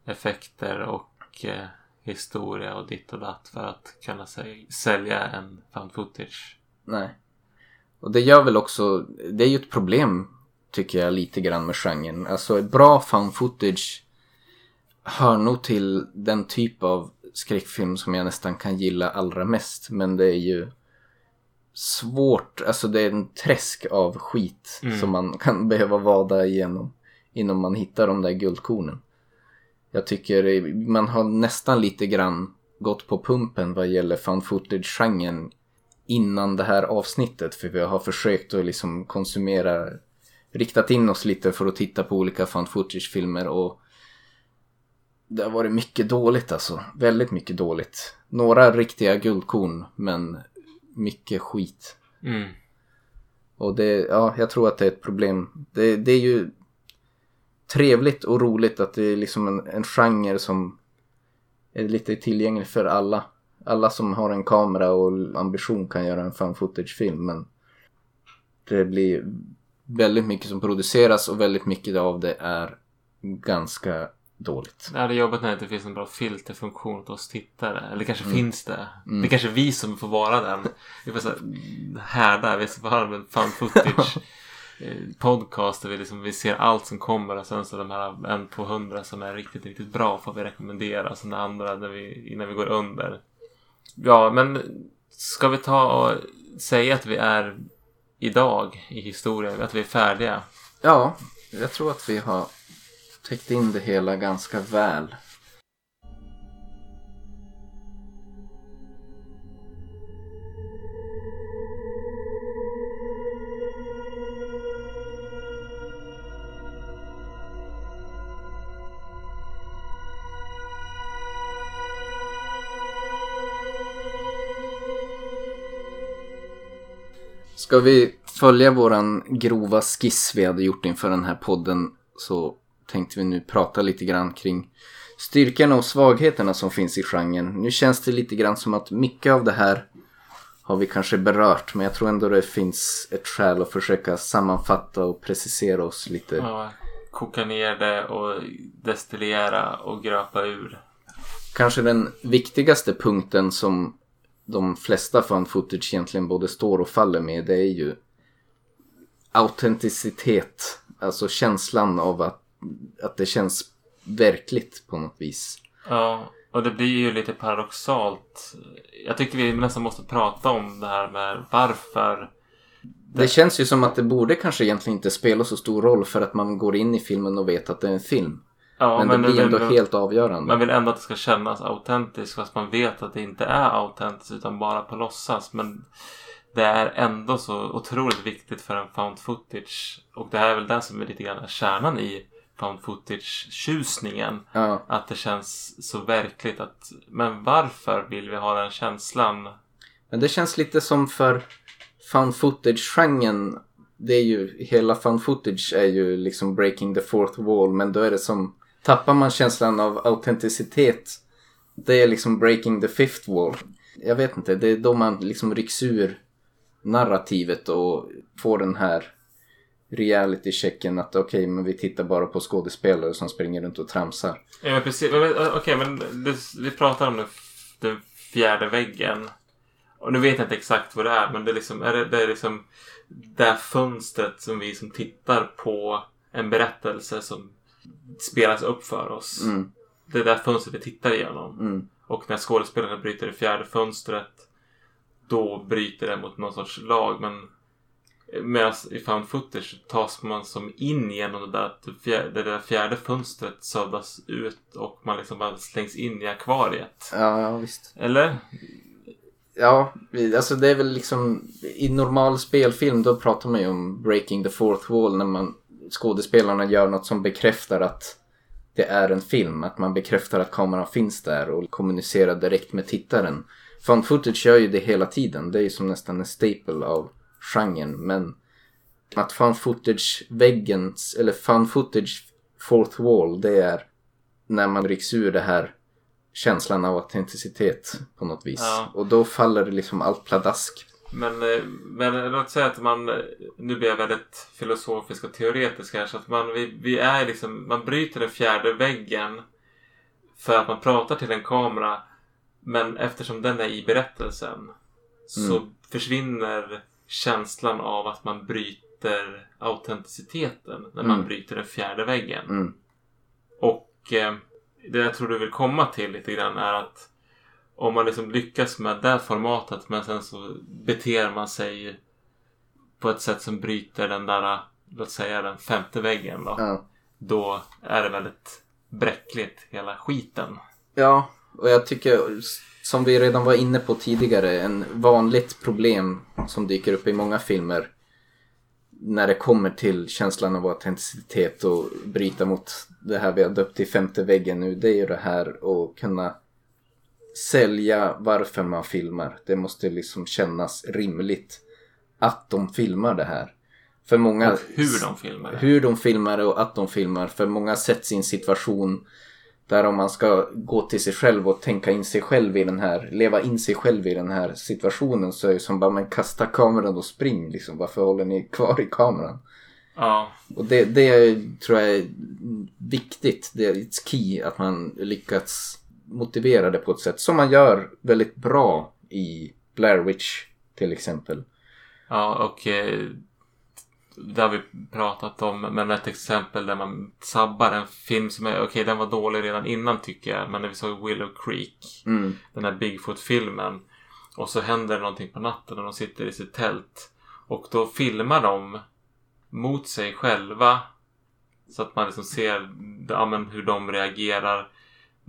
effekter och eh, historia och ditt och datt för att kunna sälja en found footage. Nej. Och det gör väl också, det är ju ett problem tycker jag lite grann med genren. Alltså ett bra found footage hör nog till den typ av skräckfilm som jag nästan kan gilla allra mest. Men det är ju svårt, alltså det är en träsk av skit Mm. som man kan *laughs* behöva vada igenom innan man hittar de där guldkornen. Jag tycker man har nästan lite grann gått på pumpen vad gäller found footage-genren innan det här avsnittet. För vi har försökt att liksom konsumera, riktat in oss lite för att titta på olika found footage-filmer och det har varit mycket dåligt alltså. Väldigt mycket dåligt. Några riktiga guldkorn men mycket skit. Mm. Och det, ja, jag tror att det är ett problem. Det, det är ju trevligt och roligt att det är liksom en, en genre som är lite tillgänglig för alla. Alla som har en kamera och ambition kan göra en fan footage-film men det blir väldigt mycket som produceras och väldigt mycket av det är ganska dåligt. Det är jobbigt när det inte finns en bra filterfunktion åt oss tittare. Eller kanske mm. finns det. Mm. Det är kanske vi som får vara den. Vi får så härda, vi får ha en fan footage *laughs* Eh, podcast där vi, liksom, vi ser allt som kommer och sen så de här en på hundra som är riktigt, riktigt bra får vi rekommendera. Sen det andra när vi, innan vi går under. Ja, men ska vi ta och säga att vi är idag i historien, att vi är färdiga? Ja, jag tror att vi har täckt in det hela ganska väl. Ska vi följa våran grova skiss vi hade gjort inför den här podden så tänkte vi nu prata lite grann kring styrkorna och svagheterna som finns i genren. Nu känns det lite grann som att mycket av det här har vi kanske berört men jag tror ändå det finns ett skäl att försöka sammanfatta och precisera oss lite. Ja, koka ner det och destillera och gröpa ur. Kanske den viktigaste punkten som de flesta fan footage egentligen både står och faller med det är ju autenticitet. Alltså känslan av att att det känns verkligt på något vis. Ja, och det blir ju lite paradoxalt. Jag tycker vi nästan måste prata om det här med varför. Det... det känns ju som att det borde kanske egentligen inte spela så stor roll för att man går in i filmen och vet att det är en film. Ja, men, men det blir ändå vill, helt avgörande. Man vill ändå att det ska kännas autentiskt fast man vet att det inte är autentiskt utan bara på låtsas. Men det är ändå så otroligt viktigt för en found footage. Och det här är väl det som är lite grann kärnan i found footage-tjusningen. Ja. Att det känns så verkligt att men varför vill vi ha den känslan? Men det känns lite som för found footage-genren. Det är ju, hela found footage är ju liksom breaking the fourth wall men då är det som, tappar man känslan av autenticitet det är liksom breaking the fifth wall. Jag vet inte, det är då man liksom rycks ur narrativet och får den här reality-checken att okej, okay, men vi tittar bara på skådespelare som springer runt och tramsar. Ja, men precis. Eh, okej, okay, men det, vi pratar om den, fjärde väggen. Och nu vet jag inte exakt vad det är, men det är liksom, är det, det är liksom det fönstret som vi som tittar på en berättelse som spelas upp för oss. Mm. Det är det fönstret vi tittar igenom. Mm. Och när skådespelarna bryter det fjärde fönstret då bryter det mot någon sorts lag. Men Medan i found footage tas man som in genom det där, fjärde, det där fjärde fönstret suddas ut och man liksom bara slängs in i akvariet. Ja, ja visst. Eller? Ja, alltså det är väl liksom i normal spelfilm då pratar man ju om breaking the fourth wall när man skådespelarna gör något som bekräftar att det är en film. Att man bekräftar att kameran finns där och kommunicerar direkt med tittaren. Found footage gör ju det hela tiden. Det är ju som nästan en staple av genren. Men att fan footage-väggen, eller fan footage fourth wall, det är när man rycks ur det här känslan av autenticitet på något vis. Ja. Och då faller det liksom allt pladask. Men, eh, men låt säga att man, nu blir jag väldigt filosofisk och teoretisk här, så att man, vi, vi är liksom, man bryter den fjärde väggen för att man pratar till en kamera. Men eftersom den är i berättelsen så mm. försvinner känslan av att man bryter autenticiteten när man mm. bryter den fjärde väggen. Mm. Och eh, det jag tror du vill komma till lite grann är att om man liksom lyckas med det formatet men sen så beter man sig på ett sätt som bryter den där, låt säga den femte väggen då. Ja. Då är det väldigt bräckligt hela skiten. Ja, och jag tycker som vi redan var inne på tidigare, en vanligt problem som dyker upp i många filmer när det kommer till känslan av autenticitet och bryta mot det här vi har döpt till femte väggen nu, det är ju det här att kunna sälja varför man filmar. Det måste liksom kännas rimligt att de filmar det här. För många, hur de filmar Hur de filmar och att de filmar. För många sätts i en situation Där om man ska gå till sig själv och tänka in sig själv i den här, leva in sig själv i den här situationen så är det som bara men kasta kameran och spring liksom. Varför håller ni kvar i kameran? Ja. Och det, det tror jag är viktigt. Det är key att man lyckats motivera det på ett sätt som man gör väldigt bra i Blair Witch till exempel. Ja, och eh, det har vi pratat om. Men ett exempel där man sabbar en film som är, okej okay, den var dålig redan innan tycker jag. Men när vi såg Willow Creek, Mm. den här Bigfoot-filmen. Och så händer det någonting på natten och de sitter i sitt tält. Och då filmar de mot sig själva. Så att man liksom ser ja, hur de reagerar.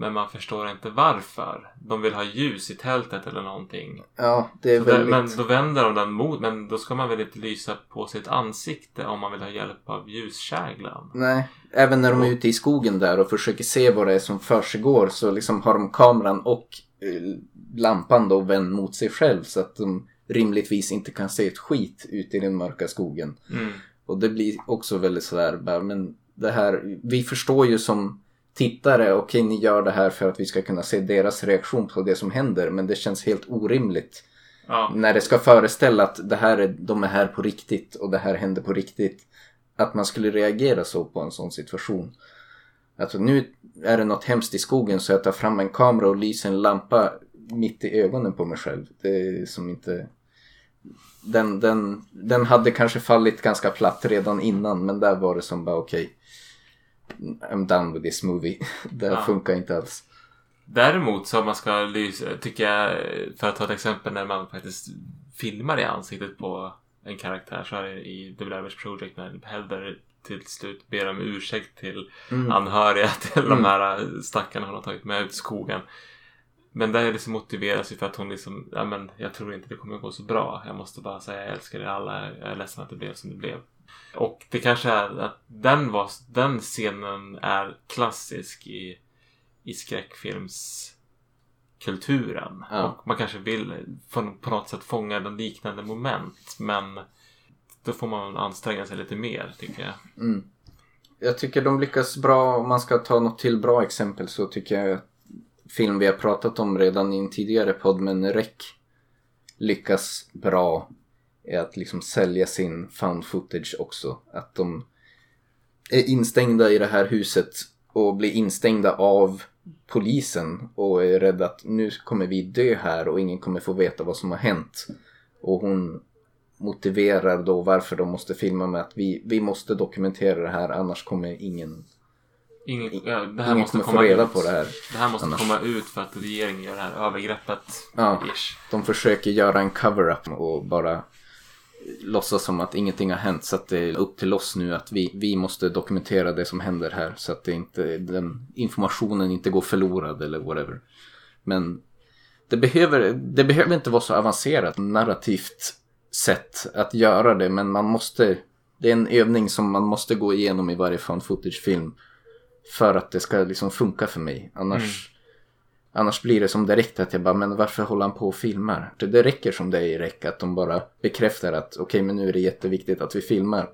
Men man förstår inte varför. De vill ha ljus i tältet eller någonting. Ja, det är Så där, väldigt... men då vänder de den mot, men då ska man väl inte lysa på sitt ansikte om man vill ha hjälp av ljuskäglan. Nej, även när de är ute i skogen där och försöker se vad det är som försiggår så liksom har de kameran och eh, lampan då vänd mot sig själv så att de rimligtvis inte kan se ett skit ute i den mörka skogen. Mm. Och det blir också väldigt sådär, men det här, vi förstår ju som tittare, okej ni gör det här för att vi ska kunna se deras reaktion på det som händer, men det känns helt orimligt Ja, när det ska föreställa att det här är, de är här på riktigt och det här händer på riktigt. Att man skulle reagera så på en sån situation. Alltså nu är det något hemskt i skogen så jag tar fram en kamera och lyser en lampa mitt i ögonen på mig själv. Det är som inte... Den, den, den hade kanske fallit ganska platt redan innan men där var det som bara okej. I'm done with this movie. *laughs* Det Ja. funkar inte alls. Däremot så om man ska lysa, tycker jag, för att ta ett exempel när man faktiskt filmar i ansiktet på en karaktär så är det i The Blair Witch Project när Heather till slut ber om ursäkt till Mm. anhöriga till Mm. de här stackarna hon har tagit med ut i skogen. Men där liksom motiveras ju för att hon liksom, ja men jag tror inte det kommer gå så bra. Jag måste bara säga jag älskar er alla, jag är ledsen att det blev som det blev. Och det kanske är att den, var, den scenen är klassisk i, i skräckfilmskulturen. Ja. Och man kanske vill på, något sätt fånga den liknande moment. Men då får man anstränga sig lite mer tycker jag. Mm. Jag tycker de lyckas bra. Om man ska ta något till bra exempel så tycker jag att film vi har pratat om redan i en tidigare podd men REC lyckas bra i att liksom sälja sin found footage också. Att de är instängda i det här huset och blir instängda av polisen och är rädda att nu kommer vi dö här och ingen kommer få veta vad som har hänt. Och hon motiverar då varför de måste filma med att vi, vi måste dokumentera det här annars kommer ingen, Ingen, ja, det här ingen måste komma få reda ut. på det här. Det här måste Annars. komma ut för att regeringen gör det här övergreppet. Ja. Ish. De försöker göra en cover-up och bara låtsas som att ingenting har hänt så att det är upp till oss nu att vi, vi måste dokumentera det som händer här så att det inte, den informationen inte går förlorad eller whatever. Men det behöver, det behöver inte vara så avancerat narrativt sätt att göra det men man måste, det är en övning som man måste gå igenom i varje fan footage-film för att det ska liksom funka för mig. Annars mm. Annars blir det som direkt att jag bara, men varför håller han på och filmar? Det, räcker som det är i räck att de bara bekräftar att okej, men nu är det jätteviktigt att vi filmar.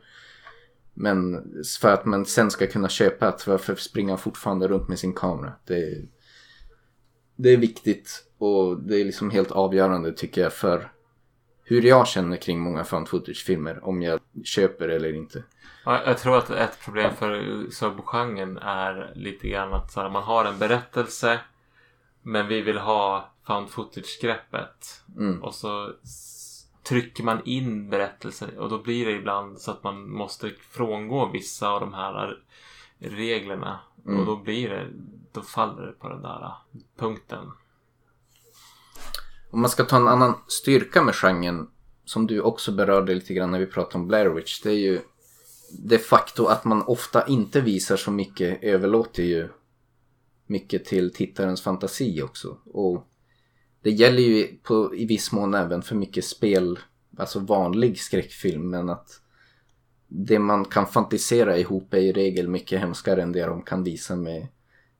Men för att man sen ska kunna köpa att varför springer han fortfarande runt med sin kamera? Det, det är viktigt och det är liksom helt avgörande tycker jag för hur jag känner kring många found footage-filmer. Om jag köper eller inte. Ja, jag tror att ett problem för subgenren är lite grann att så här, man har en berättelse men vi vill ha found footage-greppet. Mm. Och så trycker man in berättelsen och då blir det ibland så att man måste frångå vissa av de här reglerna. Mm. Och då blir det, då faller det på den där punkten. Om man ska ta en annan styrka med genren som du också berörde lite grann när vi pratade om Blair Witch. Det är ju de facto att man ofta inte visar så mycket överlåter ju mycket till tittarens fantasi också. Och det gäller ju på, i viss mån även för mycket spel, alltså vanlig skräckfilm, men att det man kan fantisera ihop är i regel mycket hemskare än det de kan visa med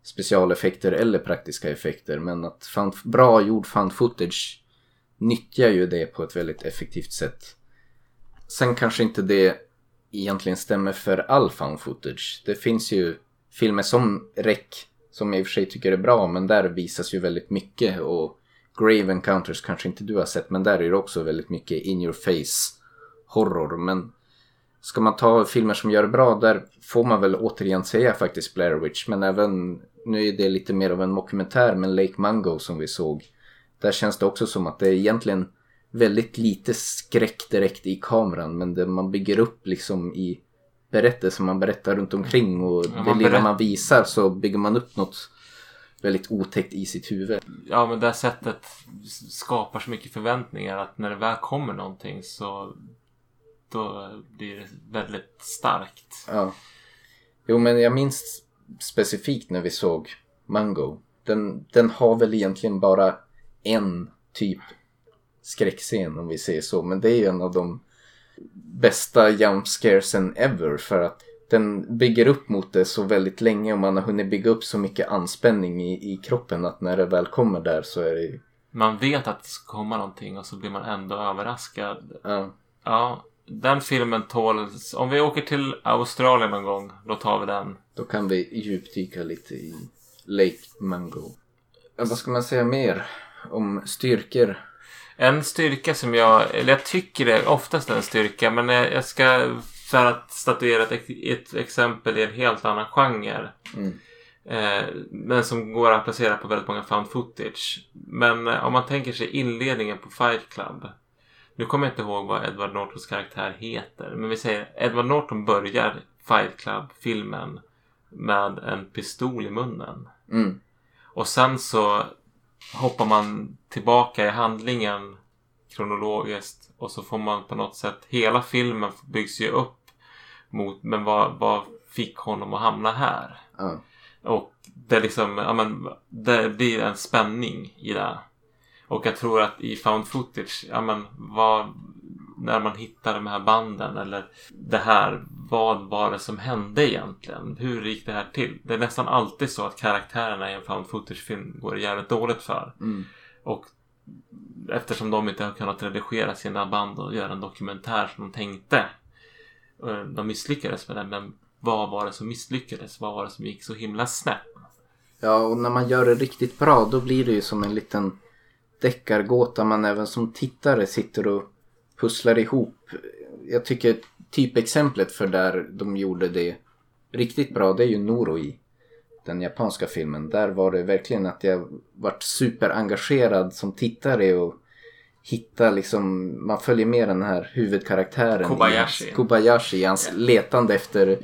specialeffekter eller praktiska effekter. Men att fan, bra gjord fan footage nyttjar ju det på ett väldigt effektivt sätt. Sen kanske inte det egentligen stämmer för all found footage. Det finns ju filmer som REC som jag i och för sig tycker är bra men där visas ju väldigt mycket och Grave Encounters kanske inte du har sett men där är det också väldigt mycket in your face horror. Men ska man ta filmer som gör det bra där får man väl återigen säga faktiskt Blair Witch. Men även, nu är det lite mer av en mockumentär men Lake Mungo som vi såg. Där känns det också som att det är egentligen väldigt lite skräck direkt i kameran men det man bygger upp liksom i berättelser man berättar runt omkring och Ja, det lilla man visar så bygger man upp något väldigt otäckt i sitt huvud. Ja, men det här sättet skapar så mycket förväntningar att när det väl kommer någonting så då blir det väldigt starkt. Ja. Jo men jag minns specifikt när vi såg Mango. Den, den har väl egentligen bara en typ skräckscen om vi säger så. Men det är ju en av de bästa jump scaresen ever för att den bygger upp mot det så väldigt länge och man har hunnit bygga upp så mycket anspänning i, i kroppen att när det väl kommer där så är det ju... Man vet att det ska komma någonting och så blir man ändå överraskad. Ja, Ja, den filmen tål... Om vi åker till Australien någon gång, då tar vi den. då kan vi djupdyka lite i Lake Mango. Vad ska man säga mer om styrkor? En styrka som jag, eller jag tycker det är oftast en styrka, men jag ska för att statuera ett, ett exempel i en helt annan genre. Mm. Eh, men som går att placera på väldigt många found footage. Men eh, om man tänker sig inledningen på Fight Club. Nu kommer jag inte ihåg vad Edward Nortons karaktär heter. Men vi säger Edward Norton börjar Fight Club-filmen med en pistol i munnen. Mm. Och sen så hoppar man tillbaka i handlingen kronologiskt och så får man på något sätt hela filmen byggs ju upp mot men vad, vad fick honom att hamna här? Ja. Och det liksom, ja men det blir en spänning i det. Och jag tror att i found footage, ja men vad, när man hittar de här banden eller det här, vad var det som hände egentligen? Hur gick det här till? Det är nästan alltid så att karaktärerna i en found footage-film går jävligt dåligt för. Mm. Och eftersom de inte har kunnat redigera sina band och göra en dokumentär som de tänkte. eh, De misslyckades med det, men vad var det som misslyckades? Vad var det som gick så himla snett? Ja, och när man gör det riktigt bra då blir det ju som en liten deckargåta man även som tittare sitter och pusslar ihop. Jag tycker typexemplet för där de gjorde det riktigt bra det är ju Noroi. Den japanska filmen. Där var det verkligen att jag vart superengagerad som tittare och hitta liksom, man följer med den här huvudkaraktären. Kobayashi. I hans, Kobayashi i hans letande efter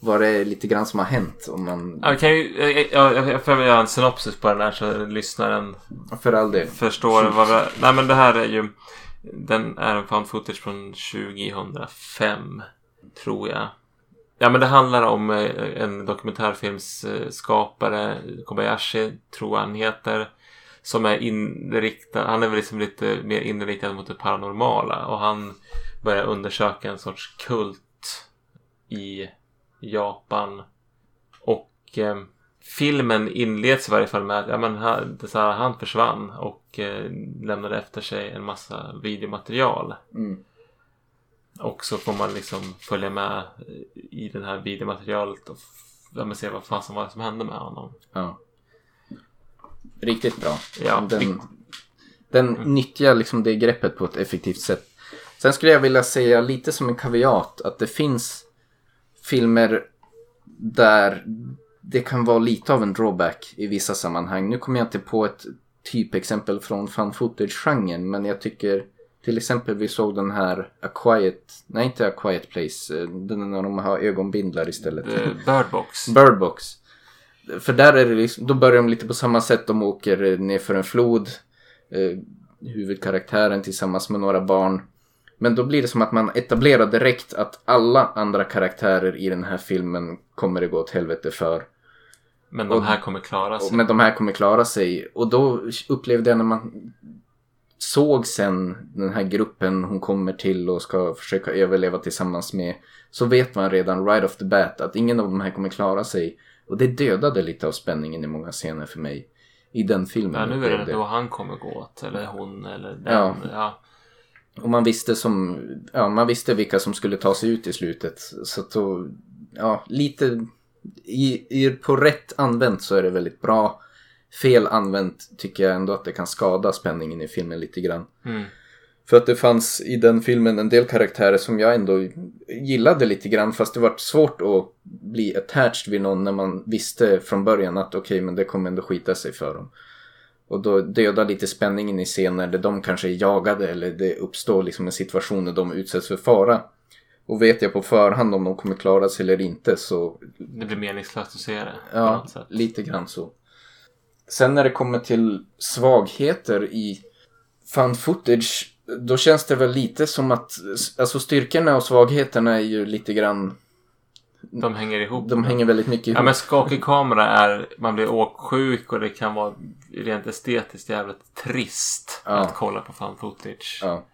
vad det är lite grann som har hänt. Om man, Ja, kan ju, eh, ja, jag jag får göra en synopsis på den här så lyssnaren för all del. förstår vad vi... *laughs* Nej men det här är ju... Den är en found footage från 2005. Tror jag. Ja men det handlar om eh, en dokumentärfilmsskapare. Kobayashi tror jag han heter. Som är inriktad. Han är väl liksom lite mer inriktad mot det paranormala. Och han börjar undersöka en sorts kult i Japan. Och eh, filmen inleds i varje fall med att ja, men han, det är så här, han försvann och eh, lämnade efter sig en massa videomaterial. Mm. Och så får man liksom följa med i det här videomaterialet och ja, se vad fan som var det som hände med honom. Ja. Riktigt bra. Ja, Den, den nyttjar liksom det greppet på ett effektivt sätt. Sen skulle jag vilja säga lite som en kaviat att det finns filmer där det kan vara lite av en drawback i vissa sammanhang. Nu kommer jag inte på ett typexempel från fan footage-genren men jag tycker till exempel vi såg den här A Quiet, nej inte A Quiet Place, eh, den när de har ögonbindlar istället. Eh, Birdbox. *laughs* Birdbox. För där är det liksom, då börjar de lite på samma sätt. De åker eh, ner för en flod. Eh, huvudkaraktären tillsammans med några barn. Men då blir det som att man etablerar direkt att alla andra karaktärer i den här filmen kommer det gå åt helvete för. Men de här kommer klara sig. Men de här kommer klara sig. Och då upplevde jag när man såg sen den här gruppen hon kommer till och ska försöka överleva tillsammans med. Så vet man redan right off the bat att ingen av de här kommer klara sig. Och det dödade lite av spänningen i många scener för mig. I den filmen. Ja, nu är det då han kommer gå åt. Eller hon eller den. Ja. Ja. Och man visste som, ja man visste vilka som skulle ta sig ut i slutet. Så att då, ja lite, I, i, på rätt använt så är det väldigt bra. Fel använt tycker jag ändå att det kan skada spänningen i filmen lite grann. Mm. För att det fanns i den filmen en del karaktärer som jag ändå gillade lite grann fast det var svårt att bli attached vid någon när man visste från början att okej okay, men det kommer ändå skita sig för dem. Och då döda lite spänningen i scener där de kanske är jagade eller det uppstår liksom en situation där de utsätts för fara. Och vet jag på förhand om de kommer klara sig eller inte så... Det blir meningslöst att se det. Ja, lite grann så. Sen när det kommer till svagheter i found footage då känns det väl lite som att alltså styrkorna och svagheterna är ju lite grann de hänger ihop. De hänger väldigt mycket ihop. Ja men skakig kamera är, man blir åksjuk och det kan vara rent estetiskt jävligt trist ja. att kolla på fan footage. Ja.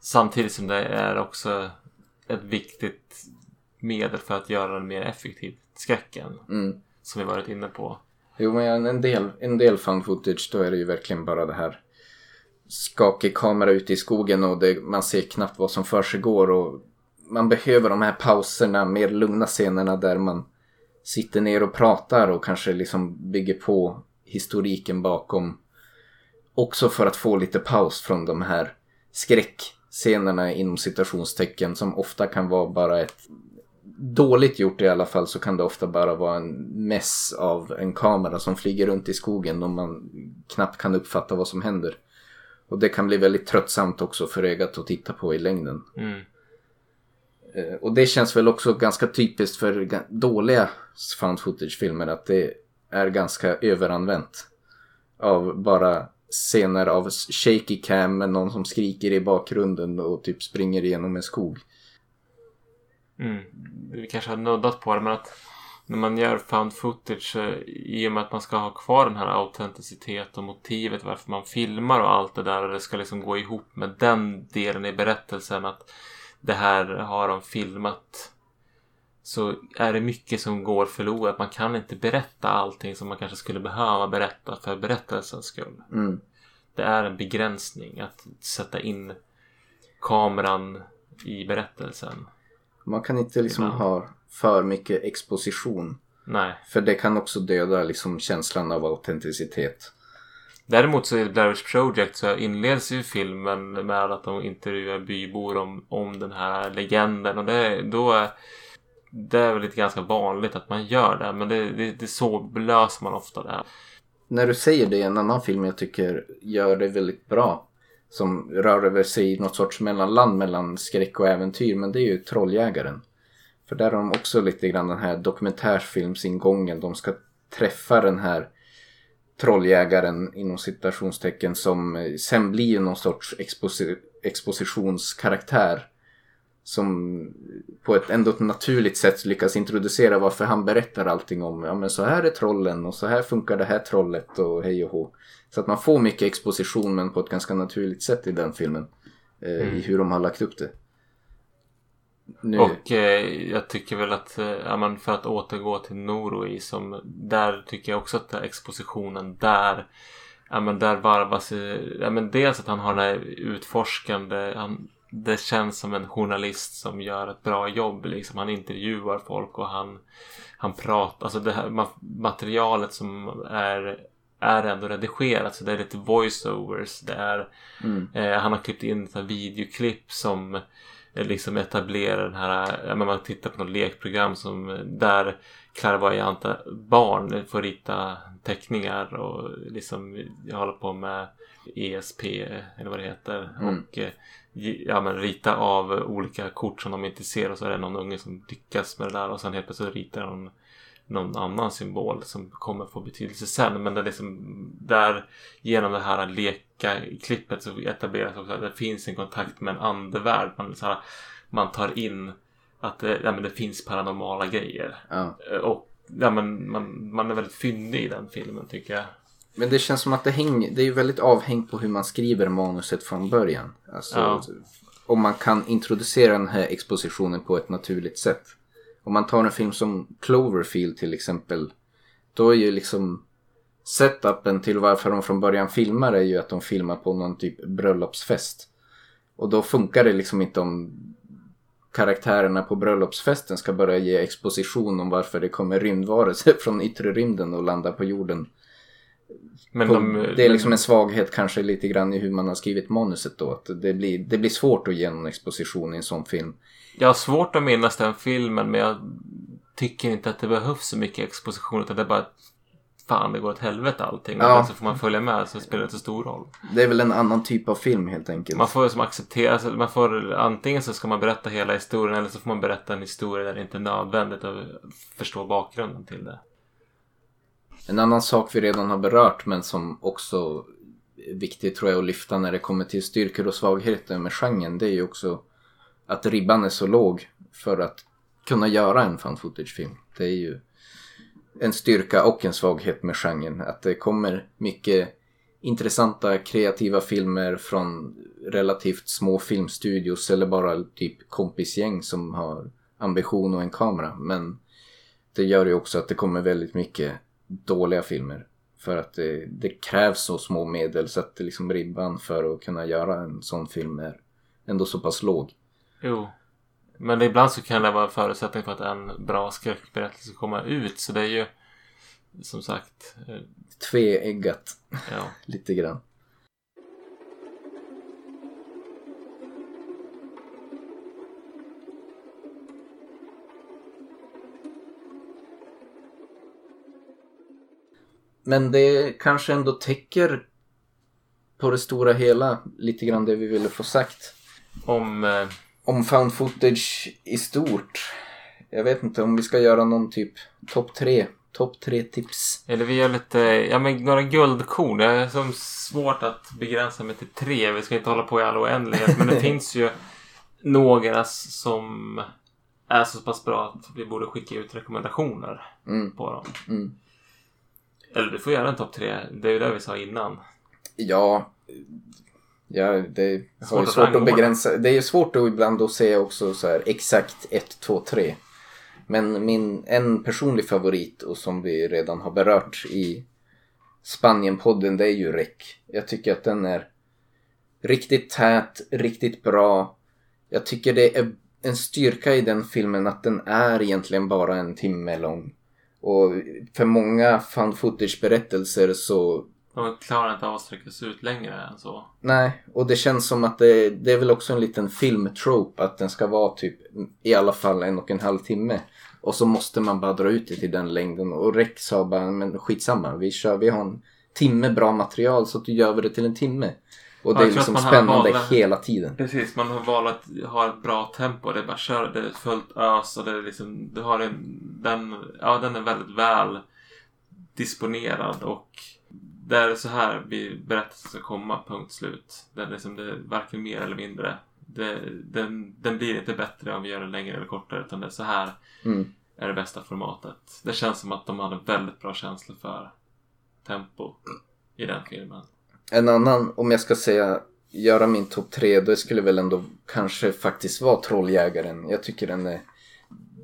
Samtidigt som det är också ett viktigt medel för att göra den mer effektiv. Skräcken. Mm. Som vi varit inne på. Jo men en del, en del fan footage då är det ju verkligen bara det här skakig kamera ute i skogen och det, man ser knappt vad som för sig går och man behöver de här pauserna, mer lugna scenerna där man sitter ner och pratar och kanske liksom bygger på historiken bakom. Också för att få lite paus från de här skräckscenerna inom citationstecken som ofta kan vara bara ett dåligt gjort i alla fall så kan det ofta bara vara en mess av en kamera som flyger runt i skogen och man knappt kan uppfatta vad som händer. Och det kan bli väldigt tröttsamt också för ögat att titta på i längden. Mm. Eh, och det känns väl också ganska typiskt för dåliga found footage-filmer att det är ganska överanvänt. Av bara scener av shaky cam med någon som skriker i bakgrunden och typ springer igenom en skog. Mm. Vi kanske har nuddat på det men att när man gör found footage eh, i och med att man ska ha kvar den här autenticitet och motivet varför man filmar och allt det där och det ska liksom gå ihop med den delen i berättelsen att det här har de filmat så är det mycket som går förlorat. Man kan inte berätta allting som man kanske skulle behöva berätta för berättelsens skull. Mm. Det är en begränsning att sätta in kameran i berättelsen. Man kan inte liksom Ibland. ha för mycket exposition. Nej. För det kan också döda liksom känslan av autenticitet. Däremot så i Blair Witch Project så inleds ju filmen med att de intervjuar bybor om, om den här legenden och det, då är det är väl lite ganska vanligt att man gör det men det, det, det så löser man ofta det. När du säger det, en annan film jag tycker gör det väldigt bra som rör över sig i något sorts mellanland mellan skräck och äventyr men det är ju Trolljägaren. För där har de också lite grann den här dokumentärfilmsingången. De ska träffa den här trolljägaren inom citationstecken som eh, sen blir någon sorts exposi expositionskaraktär. Som på ett ändå naturligt sätt lyckas introducera varför han berättar allting om ja men så här är trollen och så här funkar det här trollet och hej och hå. Så att man får mycket exposition men på ett ganska naturligt sätt i den filmen. Eh, mm. I hur de har lagt upp det. Nu. Och eh, jag tycker väl att, eh, för att återgå till Norway som där tycker jag också att expositionen där Ja men där varvas ja, men dels att han har den här utforskande han, Det känns som en journalist som gör ett bra jobb liksom. Han intervjuar folk och han Han pratar, alltså det här materialet som är är ändå redigerat så det är lite voiceovers. Det är, mm. eh, han har klippt in så videoklipp som liksom etablera den här, men man tittar på något lekprogram som där klärvoajanta barn får rita teckningar och liksom jag håller på med ESP eller vad det heter mm. och eh, ja, men rita av olika kort som de inte ser och så är det någon unge som lyckas med det där och sen helt plötsligt ritar de någon annan symbol som kommer få betydelse sen. Men det är liksom där genom det här leka-klippet så etableras också att det finns en kontakt med en andevärld. Man, så här, man tar in att det, ja, men det finns paranormala grejer. Ja. Och ja, men man, man är väldigt fyndig i den filmen tycker jag. Men det känns som att det hänger, det är väldigt avhängt på hur man skriver manuset från början. Alltså, ja. Om man kan introducera den här expositionen på ett naturligt sätt. Om man tar en film som Cloverfield till exempel. Då är ju liksom setupen till varför de från början filmar är ju att de filmar på någon typ bröllopsfest. Och då funkar det liksom inte om karaktärerna på bröllopsfesten ska börja ge exposition om varför det kommer rymdvarelser *laughs* från yttre rymden och landar på jorden. Men På, de, det är liksom en svaghet kanske lite grann i hur man har skrivit manuset då. Att det, blir, det blir svårt att ge någon exposition i en sån film. Jag har svårt att minnas den filmen men jag tycker inte att det behövs så mycket exposition utan det är bara fan det går åt helvete allting. Ja. Och så får man följa med så spelar det inte så stor roll. Det är väl en annan typ av film helt enkelt. Man får som acceptera, alltså, man får antingen så ska man berätta hela historien eller så får man berätta en historia där det inte är nödvändigt att förstå bakgrunden till det. En annan sak vi redan har berört men som också är viktigt tror jag att lyfta när det kommer till styrkor och svagheter med genren. Det är ju också att ribban är så låg för att kunna göra en fan footage-film. Det är ju en styrka och en svaghet med genren. Att det kommer mycket intressanta kreativa filmer från relativt små filmstudios eller bara typ kompisgäng som har ambition och en kamera. Men det gör ju också att det kommer väldigt mycket dåliga filmer. För att det, det krävs så små medel så att liksom ribban för att kunna göra en sån film är ändå så pass låg. Jo. Men ibland så kan det vara en förutsättning för att en bra skräckberättelse ska komma ut. Så det är ju som sagt, eh, Tveeggat ja. *laughs* lite grann. Men det kanske ändå täcker på det stora hela lite grann det vi ville få sagt. Om eh, Om found footage i stort. Jag vet inte om vi ska göra någon typ topp tre. Topp tre tips. Eller vi gör lite, ja men några guldkorn. Det är som svårt att begränsa mig till tre. Vi ska inte hålla på i all oändlighet. Men det *laughs* finns ju några som är så pass bra att vi borde skicka ut rekommendationer Mm, på dem. mm. Eller du får göra en topp tre. Det är ju det vi sa innan. Ja, ja det är Svårt svårt, att begränsa. Det är ju svårt att ibland att säga också så här exakt 1, 2, 3. Men min, en personlig favorit och som vi redan har berört i Spanienpodden det är ju REC. Jag tycker att den är riktigt tät, riktigt bra. Jag tycker det är en styrka i den filmen att den är egentligen bara en timme lång. Och för många found footage berättelser så De klarar inte av att sträcka sig ut längre än så. Nej, och det känns som att det, det är väl också en liten filmtrope att den ska vara typ i alla fall en och en halv timme. Och så måste man bara dra ut det till den längden. Och Rex sa bara, men skitsamma, vi kör, vi har en timme bra material så att du gör vi det till en timme. Och det är liksom spännande valt- hela tiden. Precis, man har valt att ha ett bra tempo. Det är bara kör, det är fullt ös och det är liksom, du har en, den, ja den är väldigt väl disponerad och det är så här berättelsen ska komma, punkt slut. Det är liksom, det är varken mer eller mindre. Det, den, den blir inte bättre om vi gör den längre eller kortare utan det är så här Mm. är det bästa formatet. Det känns som att de hade väldigt bra känsla för tempo i den filmen. En annan, om jag ska säga göra min topp tre, det skulle väl ändå kanske faktiskt vara Trolljägaren. Jag tycker den är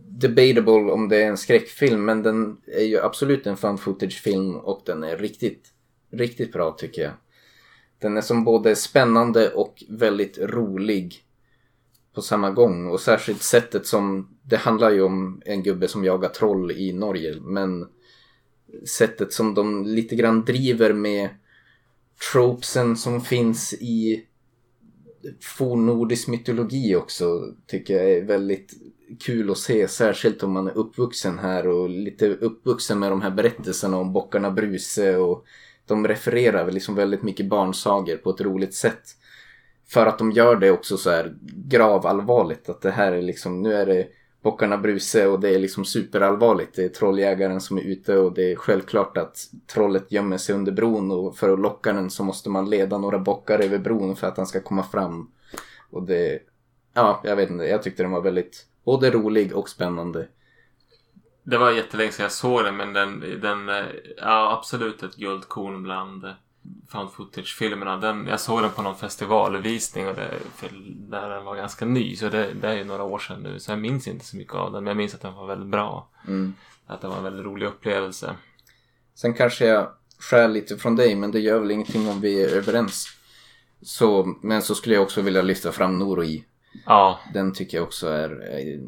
debatable om det är en skräckfilm men den är ju absolut en fan footage film och den är riktigt, riktigt bra tycker jag. Den är som både spännande och väldigt rolig på samma gång och särskilt sättet som det handlar ju om en gubbe som jagar troll i Norge men sättet som de lite grann driver med tropesen som finns i fornnordisk mytologi också tycker jag är väldigt kul att se. Särskilt om man är uppvuxen här och lite uppvuxen med de här berättelserna om bockarna Bruse och de refererar liksom väldigt mycket barnsager på ett roligt sätt. För att de gör det också så här gravallvarligt. Att det här är liksom, nu är det bockarna Bruse och det är liksom superallvarligt. Det är trolljägaren som är ute och det är självklart att trollet gömmer sig under bron och för att locka den så måste man leda några bockar över bron för att han ska komma fram. Och det, ja, jag vet inte, jag tyckte den var väldigt både rolig och spännande. Det var jättelänge sedan jag såg den men den, den eh, ja absolut ett guldkorn bland eh, found footage-filmerna. Den, jag såg den på någon festivalvisning och det, för när den var ganska ny så det, det är ju några år sedan nu så jag minns inte så mycket av den men jag minns att den var väldigt bra. Mm. Att det var en väldigt rolig upplevelse. Sen kanske jag skär lite från dig men det gör väl ingenting om vi är överens. Så, men så skulle jag också vilja lyfta fram Noroi. Ja, Den tycker jag också är... eh,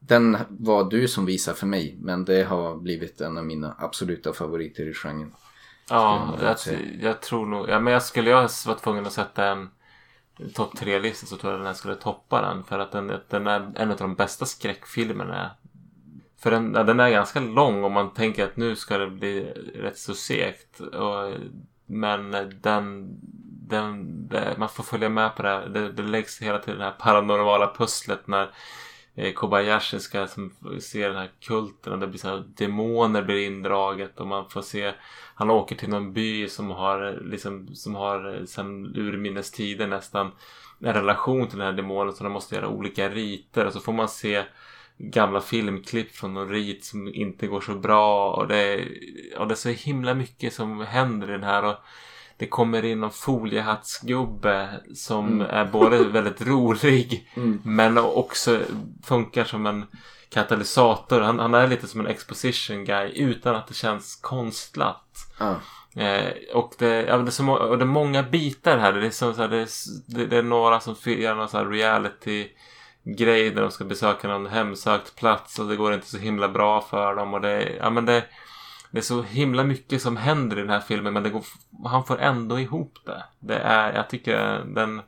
Den var du som visade för mig, men det har blivit en av mina absoluta favoriter i genren. Ja jag jag, tror nog... Ja, men jag skulle jag vara tvungen att sätta en topp tre-lista så tror jag den här skulle toppa den. För att den, den är en av de bästa skräckfilmerna. För den, den är ganska lång om man tänker att nu ska det bli rätt så segt. Och, men den, den, det, man får följa med på det här. Det, det läggs hela tiden det här paranormala pusslet när eh, Kobayashi ska som, se den här kulten och det blir så här, demoner blir indraget och man får se han åker till någon by som har liksom som har eh, sen urminnes tider nästan en relation till den här demonen så de måste göra olika riter och så får man se gamla filmklipp från någon rit som inte går så bra och det, är, och det är så himla mycket som händer i den här och det kommer in någon foliehattsgubbe som Mm. är både väldigt rolig *laughs* Mm. men också funkar som en katalysator. Han, han är lite som en exposition guy utan att det känns konstlat. Ja. Eh, och, det, ja, det är så må- och det är många bitar här. Det är, så här, det är, det, det är några som gör någon så reality grej där de ska besöka någon hemsökt plats och det går inte så himla bra för dem. Och det, är- ja, men det, det är så himla mycket som händer i den här filmen men det går, han får ändå ihop det. Det är, jag tycker den...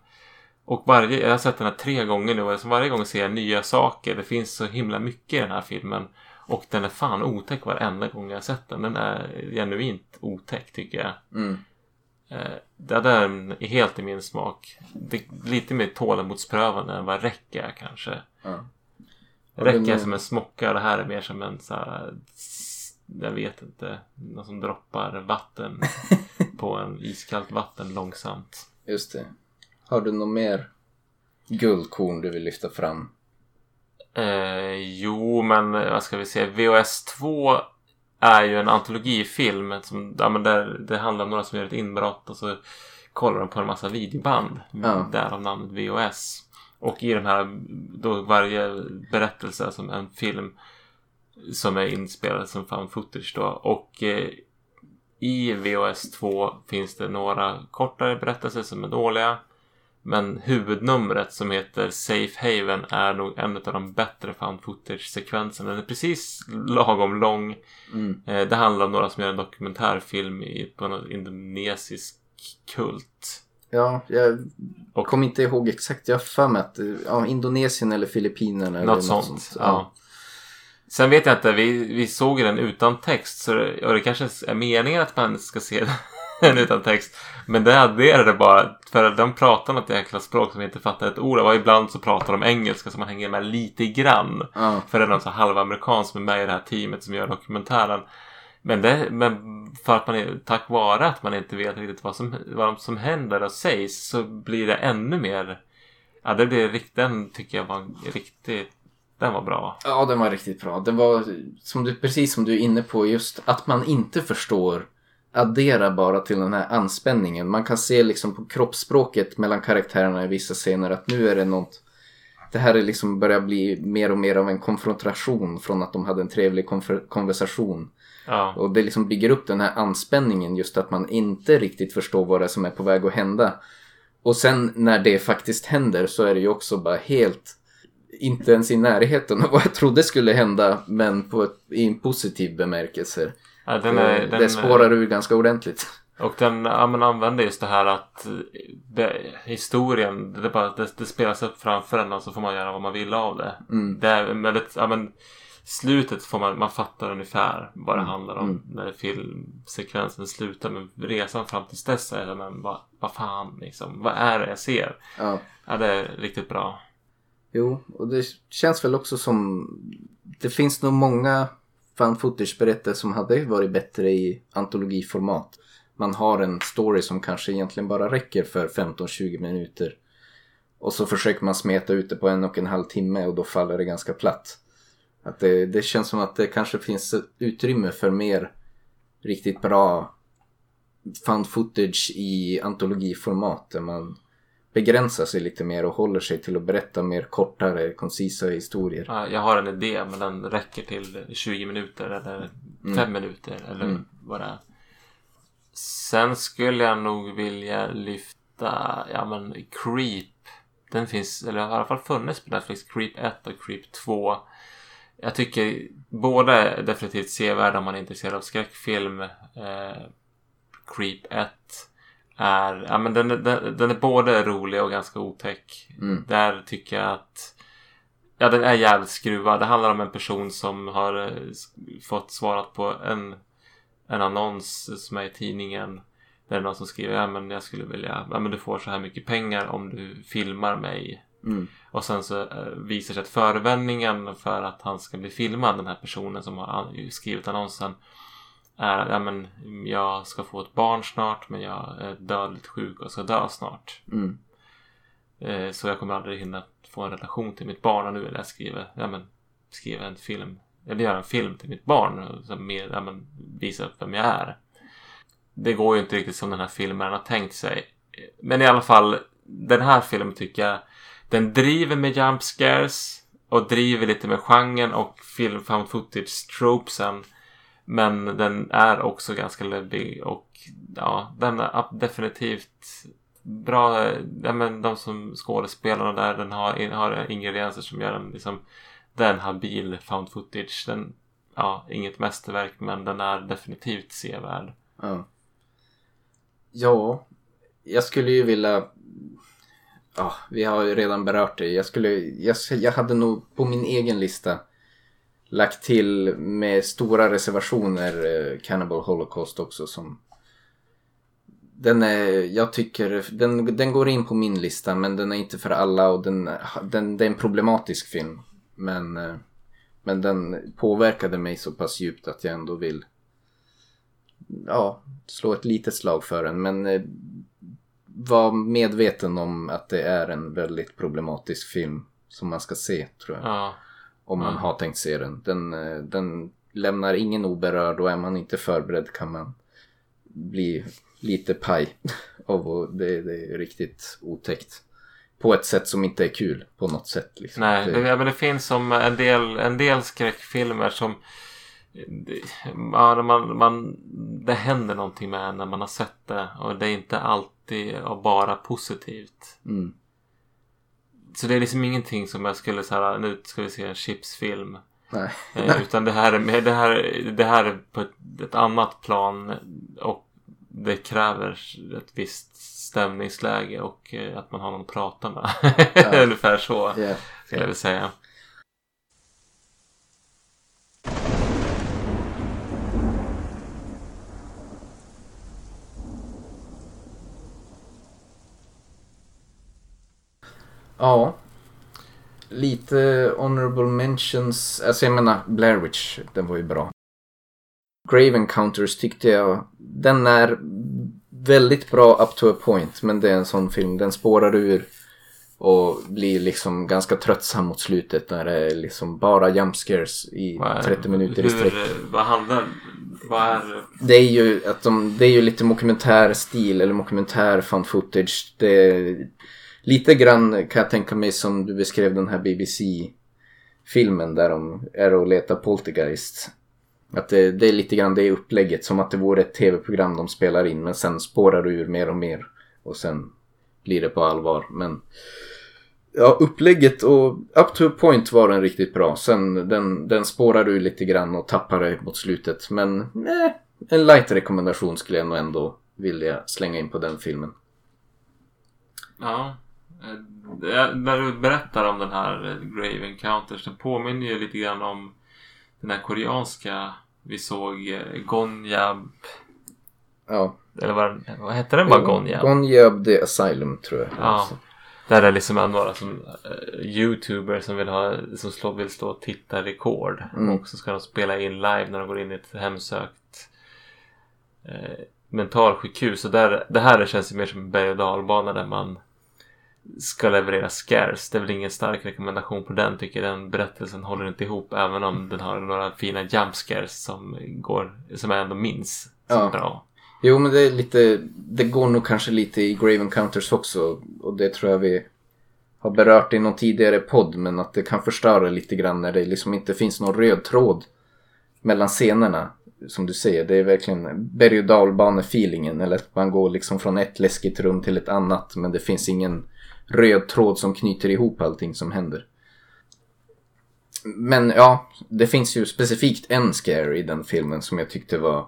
Och varje, jag har sett den här tre gånger nu och så varje gång ser jag nya saker. Det finns så himla mycket i den här filmen. Och den är fan otäck varenda gång jag har sett den. Den är genuint otäck tycker jag. Mm. Eh, Det där är helt i min smak. Det är lite mer tålamodsprövande än vad räcker är kanske. Ja. Räcker är- som en smocka och det här är mer som en så här, jag vet inte, någon som droppar vatten *laughs* på en iskallt vatten långsamt. Just det. Har du något mer guldkorn du vill lyfta fram? Eh, jo, men eh, vad ska vi säga? VHS 2 är ju en antologifilm. Som, ja, men där, det handlar om några som gör ett inbrott och så kollar de på en massa videoband. Ja. Därav namnet VHS. Och i den här, då varje berättelse som en film som är inspelad som found footage då. Och eh, i VHS 2 finns det några kortare berättelser som är dåliga. Men huvudnumret som heter Safe Haven är nog en av de bättre found footage-sekvenserna. Den är precis lagom lång. Mm. Eh, Det handlar om några som gör en dokumentärfilm i, på någon indonesisk kult. Ja, jag Och- kommer inte ihåg exakt. Jag har för mig att eh, ja, Indonesien eller Filippinerna. eller Något sånt. Ja. Ja. Sen vet jag inte, vi, vi såg den utan text. Så det, och det kanske är meningen att man ska se *laughs* den utan text. Men det adderade bara. För de pratar något jäkla språk som vi inte fattar ett ord av. Och ibland så pratar de engelska så man hänger med lite grann. Ja. För det är någon så halvamerikan som är med i det här teamet som gör dokumentären. Men, det, men för att man är, tack vare att man inte vet riktigt vad som, vad som händer och sägs så blir det ännu mer. Ja, det blir riktigt, den tycker jag var riktigt, den var bra. ja, den var riktigt bra. Den var som du, precis som du är inne på just att man inte förstår addera bara till den här anspänningen. Man kan se liksom på kroppsspråket mellan karaktärerna i vissa scener att nu är det något det här är liksom börjar bli mer och mer av en konfrontation från att de hade en trevlig konversation. Ja, Och det liksom bygger upp den här anspänningen just att man inte riktigt förstår vad det är som är på väg att hända. Och sen när det faktiskt händer så är det ju också bara helt inte ens i närheten av vad jag trodde skulle hända men på ett, i en positiv bemärkelse. Ja den är, den, det spårar ur ganska ordentligt. Och den ja, men använder just det här att det, historien, det, bara, det, det spelas upp framför en och så får man göra vad man vill av det. Mm. Det är väldigt, ja men slutet får man, man fattar ungefär vad det Mm. handlar om Mm. när filmsekvensen slutar. Men resan fram till dess är det, men vad, vad fan liksom, vad är det jag ser? Ja. Ja, det är riktigt bra. Jo, och det känns väl också som... Det finns nog många fan footage-berättelser som hade varit bättre i antologiformat. Man har en story som kanske egentligen bara räcker för 15-20 minuter. Och så försöker man smeta ut det på en och en halv timme och då faller det ganska platt. Att det, det känns som att det kanske finns utrymme för mer riktigt bra found footage i antologiformat där man begränsar sig lite mer och håller sig till att berätta mer kortare, koncisa historier. Ja, Jag har en idé men den räcker till 20 minuter eller 5 minuter eller Mm. vad det är. Sen skulle jag nog vilja lyfta, ja men Creep Den finns, eller har i alla fall funnits på Netflix. Creep 1 och Creep 2. Jag tycker båda är definitivt sevärda om man är intresserad av skräckfilm. Eh, Creep 1 är, ja men den, den, den är både rolig och ganska otäck. Mm. Där tycker jag att Ja, den är jävligt skruvad. Det handlar om en person som har eh, fått svarat på en, en annons som är i tidningen. Där det är någon som skriver ja men jag skulle vilja, ja men du får så här mycket pengar om du filmar mig. Mm. Och sen så eh, visar sig att förevändningen för att han ska bli filmad, den här personen som har skrivit annonsen, är ja men jag ska få ett barn snart men jag är dödligt sjuk och ska dö snart. Mm. Eh, Så jag kommer aldrig hinna få en relation till mitt barn och nu vill jag skriva, ja, men, skriva en film. Eller göra en film till mitt barn som mer, ja, men, visa upp vem jag är. Det går ju inte riktigt som den här filmen har tänkt sig. Men i alla fall, den här filmen tycker jag den driver med jump scares och driver lite med genren och film found footage tropesen. Men den är också ganska läbbig och ja, den är definitivt bra. Ja, men de som skådespelarna där, den har, har ingredienser som gör den liksom den habil found footage. Den, ja, inget mästerverk men den är definitivt sevärd. Ja. Ja, jag skulle ju vilja... Ja, vi har ju redan berört det. Jag, skulle, jag, jag hade nog på min egen lista lagt till med stora reservationer eh, Cannibal Holocaust också som... Den är, jag tycker, den, den går in på min lista men den är inte för alla och den, den, det är en problematisk film. Men, eh, men den påverkade mig så pass djupt att jag ändå vill ja, slå ett litet slag för den. Men eh, var medveten om att det är en väldigt problematisk film som man ska se tror jag. Ja, om man Mm. har tänkt se den. Den, eh, den lämnar ingen oberörd och är man inte förberedd kan man bli lite paj. *laughs* Det, det är riktigt otäckt. På ett sätt som inte är kul på något sätt. Liksom. nej, det, ja, men det finns som en del, en del skräckfilmer som ja, man, man, det händer någonting med en när man har sett det och det är inte alltid bara positivt. mm, Så det är liksom ingenting som jag skulle säga, nu ska vi se en chipsfilm. nej. Eh, utan det här, är, det, här, det här är på ett, ett annat plan och det kräver ett visst stämningsläge och eh, att man har någon att prata med. Ja. *laughs* Ungefär så Ja. skulle jag vilja säga. Ja. Lite honorable mentions. Alltså jag menar Blair Witch, den var ju bra. Grave Encounters tyckte jag, den är väldigt bra up to a point. Men det är en sån film, den spårar ur och blir liksom ganska tröttsam mot slutet när det är liksom bara jump scares i är- 30 minuter i hur, sträck. eh, Vad handlar... Vad är... Det är ju att de, det är ju lite dokumentärstil eller dokumentär found footage. Det är lite grann kan jag tänka mig som du beskrev den här BBC-filmen där de är och letar poltergeist. Att det, det är lite grann det upplägget som att det vore ett tv-program de spelar in men sen spårar det ur mer och mer och sen blir det på allvar. Men ja, upplägget och up to a point var den riktigt bra. Sen den, den spårar ur lite grann och tappar det mot slutet. Men nej, en light rekommendation skulle jag nog ändå vilja slänga in på den filmen. Ja eh, det- När du berättar om den här eh, Grave Encounters, det påminner ju lite grann om den här koreanska vi såg eh, Gonjab. Ja. Eller vad, vad hette den bara? Gonjab? Gonjab the Asylum tror jag. Ja. Där är liksom en några som uh, Youtuber som vill ha som slå, vill stå och titta rekord. Mm. Och så ska de spela in live när de går in i ett hemsökt uh, mentalsjukhus. Och där, det här känns ju mer som en berg och dalbana där man ska leverera scares. Det är väl ingen stark rekommendation på den tycker jag. Den berättelsen håller inte ihop även om den har några fina jump scares som går, som jag ändå minns som Ja. bra. Jo men det är lite, det går nog kanske lite i Grave Encounters också. Och det tror jag vi har berört i någon tidigare podd. Men att det kan förstöra lite grann när det liksom inte finns någon röd tråd mellan scenerna. Som du säger, det är verkligen berg och dalbane-feelingen. Eller att man går liksom från ett läskigt rum till ett annat. Men det finns ingen röd tråd som knyter ihop allting som händer. Men ja, det finns ju specifikt en scare i den filmen som jag tyckte var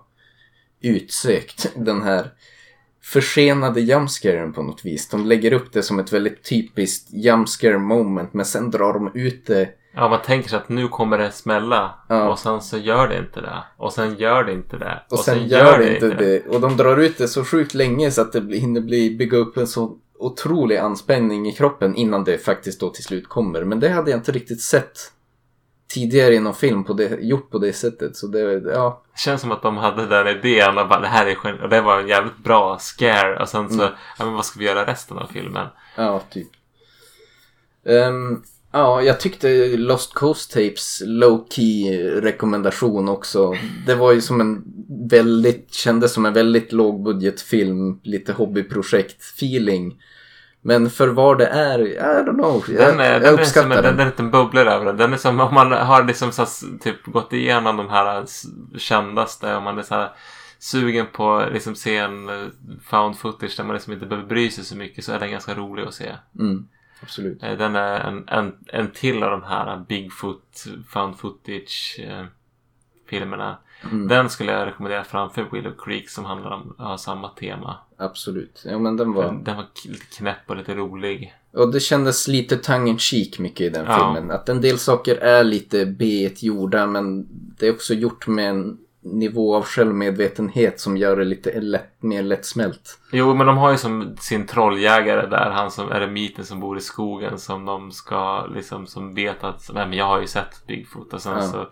utsökt. *laughs* Den här försenade jumpscaren på något vis. De lägger upp det som ett väldigt typiskt jumpscare moment men sen drar de ut det. Ja, man tänker sig att nu kommer det smälla Ja. och sen så gör det inte det. Och sen gör det inte det. Och, sen, gör det inte det. Och de drar ut det så sjukt länge så att det blir- hinner bli, bygga upp en så otrolig anspänning i kroppen innan det faktiskt då till slut kommer. Men det hade jag inte riktigt sett tidigare i någon film på det, gjort på det sättet. Så det, ja. Det känns som att de hade den idén och bara det här är och det var en jävligt bra scare och sen så, Mm. ja men vad ska vi göra resten av filmen? Ja, typ. Ehm, ja, jag tyckte Lost Coast Tapes low key rekommendation också. Det var ju som en väldigt, kändes som en väldigt lågbudgetfilm, lite hobbyprojekt feeling. Men för vad det är, I don't know. Jag, Den är, jag den är som den. den är en liten bubblor över den. Den är som om man har liksom så här, typ gått igenom de här kändaste och man är så här sugen på liksom se en eh, found footage där man liksom inte behöver bry sig så mycket så är den ganska rolig att se. Mm, absolut. Eh, Den är en, en, en till av de här Bigfoot found footage eh, filmerna. Mm, Den skulle jag rekommendera framför Willow Creek som handlar om har samma tema. absolut. Ja, men den var... Den, den var lite knäpp och lite rolig. Och det kändes lite tongue in cheek mycket i den Ja. filmen. Att en del saker är lite b gjorda men det är också gjort med en nivå av självmedvetenhet som gör det lite lätt, mer lättsmält. Jo, men de har ju som sin trolljägare där, han som är myten som bor i skogen som de ska liksom som vet att nej men jag har ju sett Bigfoot och sen Ja. så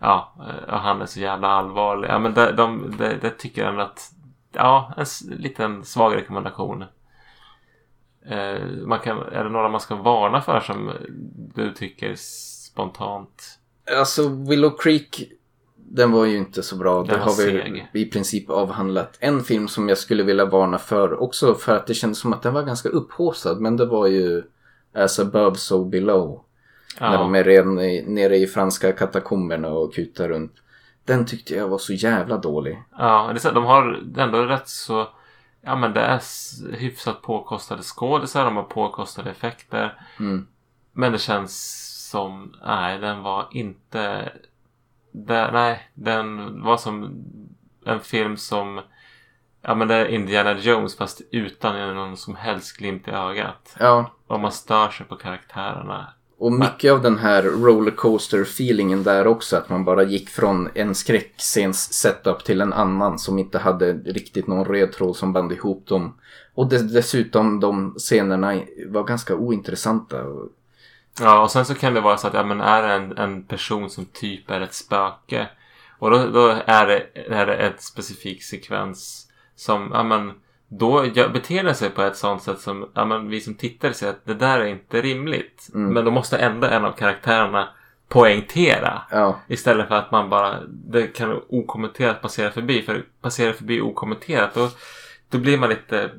ja, eh, och han är så jävla allvarlig. Ja, men det, de, det, det tycker jag ändå att ja, en liten svag rekommendation. Eh, man kan, är det några man ska varna för som du tycker spontant? Alltså Willow Creek, den var ju inte så bra. Det har vi i princip avhandlat. En film som jag skulle vilja varna för, också för att det kändes som att den var ganska upphaussad, men det var ju As above so below. När de Ja, är redan i, nere i franska katakomberna och kutar runt. Den tyckte jag var så jävla dålig. ja det är så, de har ändå rätt så Ja men det är hyfsat påkostade skådisar, de har påkostade effekter. Mm. Men det känns som, nej den var inte... Det, nej, den var som en film som... Ja men det är Indiana Jones fast utan någon som helst glimt i ögat. Ja, Och man stör sig på karaktärerna. och mycket av den här rollercoaster-feelingen där också. Att man bara gick från en skräckscens setup till en annan som inte hade riktigt någon röd tråd som band ihop dem. Och dess- dessutom de scenerna var ganska ointressanta. Ja, och sen så kan det vara så att ja, men är det en, en person som typ är ett spöke och då, då är, det, är det ett specifik sekvens som, ja men då beter den sig på ett sånt sätt som ja, men vi som tittare ser att det där är inte rimligt. Mm. Men då måste ändå en av karaktärerna poängtera. Ja, Istället för att man bara, det kan okommenterat passera förbi. För passera förbi okommenterat då, då blir man lite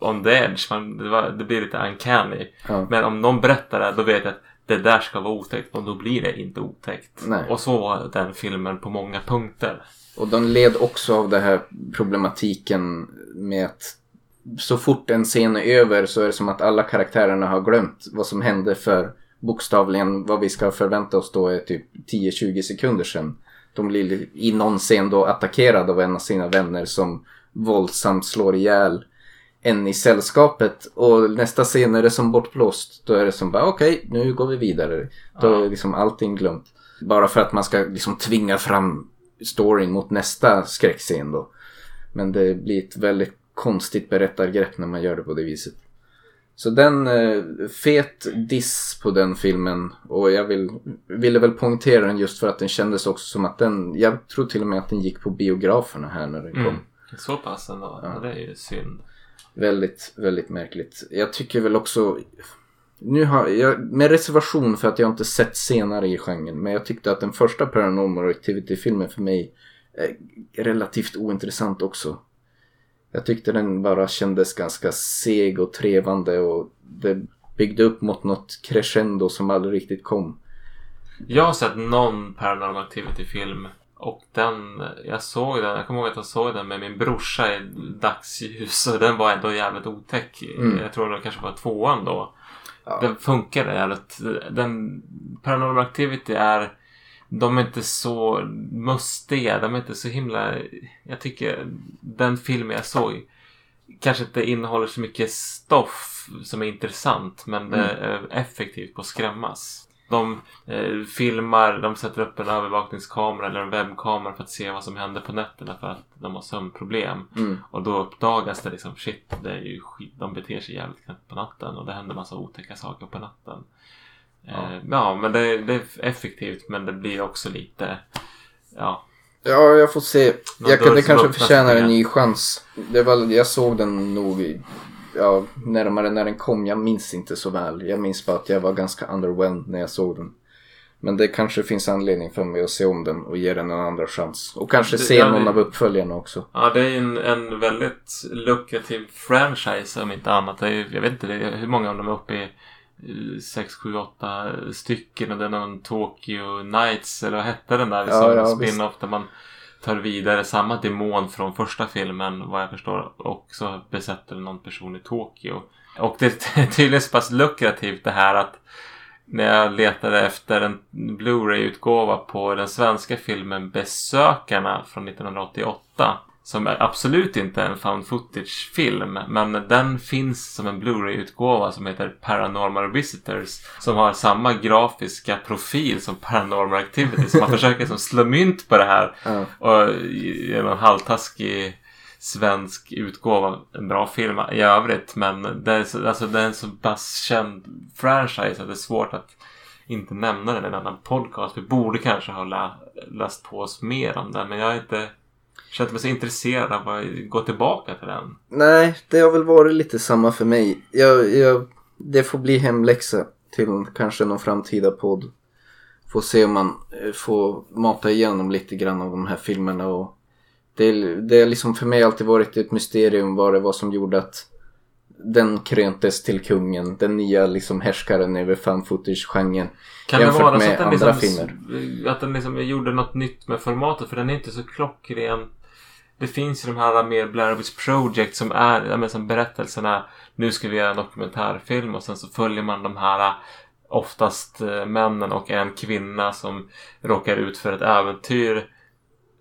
on the edge. Man, det, var, det blir lite uncanny. ja. Men om någon berättar det, då vet jag att det där ska vara otäckt och då blir det inte otäckt. Nej. Och så var den filmen på många punkter. Och de led också av den här problematiken med att så fort en scen är över så är det som att alla karaktärerna har glömt vad som hände för bokstavligen vad vi ska förvänta oss då är typ 10-20 sekunder sedan. De blir i någon scen då attackerade av en av sina vänner som våldsamt slår ihjäl en i sällskapet och nästa scen är det som bortblåst. Då är det som bara okej, nu går vi vidare. Då är liksom allting glömt. Bara för att man ska liksom tvinga fram storyn mot nästa skräckscen då. Men det blir ett väldigt konstigt berättargrepp när man gör det på det viset. Så den, eh, fet diss på den filmen och jag vill, ville väl poängtera den just för att den kändes också som att den, jag tror till och med att den gick på biograferna här när den kom. Mm. Så pass ändå. Ja. Det är ju synd. Väldigt, väldigt märkligt. Jag tycker väl också... Nu har jag, med reservation för att jag inte sett senare i genren, men jag tyckte att den första Paranormal Activity-filmen för mig är relativt ointressant också. Jag tyckte den bara kändes ganska seg och trevande och det byggde upp mot något crescendo som aldrig riktigt kom. Jag har sett någon Paranormal Activity-film och den, jag såg den, jag kommer ihåg att jag såg den med min brorsa i dagsljus och den var ändå jävligt otäck. Mm. Jag tror det kanske var tvåan då. Ja. Den funkade jävligt. Den Paranormal Activity är de är inte så mustiga. De är inte så himla... Jag tycker den filmen jag såg kanske inte innehåller så mycket stoff som är intressant. Men det är effektivt på att skrämmas. De eh, filmar, de sätter upp en övervakningskamera eller en webbkamera för att se vad som händer på nätterna för att de har sömnproblem. Mm. Och då uppdagas det liksom shit, det är ju skit, de beter sig jävligt knäppt på natten och det händer massa otäcka saker på natten. Ja, eh, ja men det, det är effektivt men det blir också lite, ja. Ja, jag får se. Någon Jag, som kanske igen. en ny chans. Det var, jag såg den nog i- ja, närmare när den kom. Jag minns inte så väl. Jag minns bara att jag var ganska underwhelmed när jag såg den. Men det kanske finns anledning för mig att se om den och ge den en andra chans. Och kanske Det- se ja, någon det- av uppföljarna också. Ja, det är en, en väldigt lukrativ franchise om inte annat. Det är, ju- jag vet inte det hur många av dem är uppe i. 6, 7, 8 stycken och det är någon Tokyo Nights eller vad hette den där? Ja, såg ja, spin-off där man tar vidare samma demon från första filmen vad jag förstår och så besätter någon person i Tokyo. Och det är *laughs* tydligen så pass lukrativt det här att när jag letade efter en Blu-ray-utgåva på den svenska filmen Besökarna från 1988 som är absolut inte en found footage-film men den finns som en Blu-ray-utgåva som heter Paranormal Visitors som har samma grafiska profil som Paranormal Activity så man *laughs* försöker som slå mynt på det här Ja. och en halvtaskig svensk utgåva. En bra film i övrigt. Men det är, så, alltså, det är en så pass känd franchise att det är svårt att inte nämna den i en annan podcast. Vi borde kanske ha lä, läst på oss mer om den. Men jag har inte känt mig så intresserad av att gå tillbaka till den. Nej, det har väl varit lite samma för mig. Jag, jag, det får bli hemläxa till kanske någon framtida podd. Får se om man eh, får mata igenom lite grann av de här filmerna. Och det, det har liksom för mig alltid varit ett mysterium vad det var som gjorde att den kröntes till kungen. Den nya liksom härskaren över fan footage-genren. Kan det vara så att den, liksom, filmer. att den liksom gjorde något nytt med formatet? För den är inte så klockren. Det finns ju de här mer Blair Witch Project som är men som berättelserna. Nu ska vi göra en dokumentärfilm och sen så följer man de här oftast eh, männen och en kvinna som råkar ut för ett äventyr.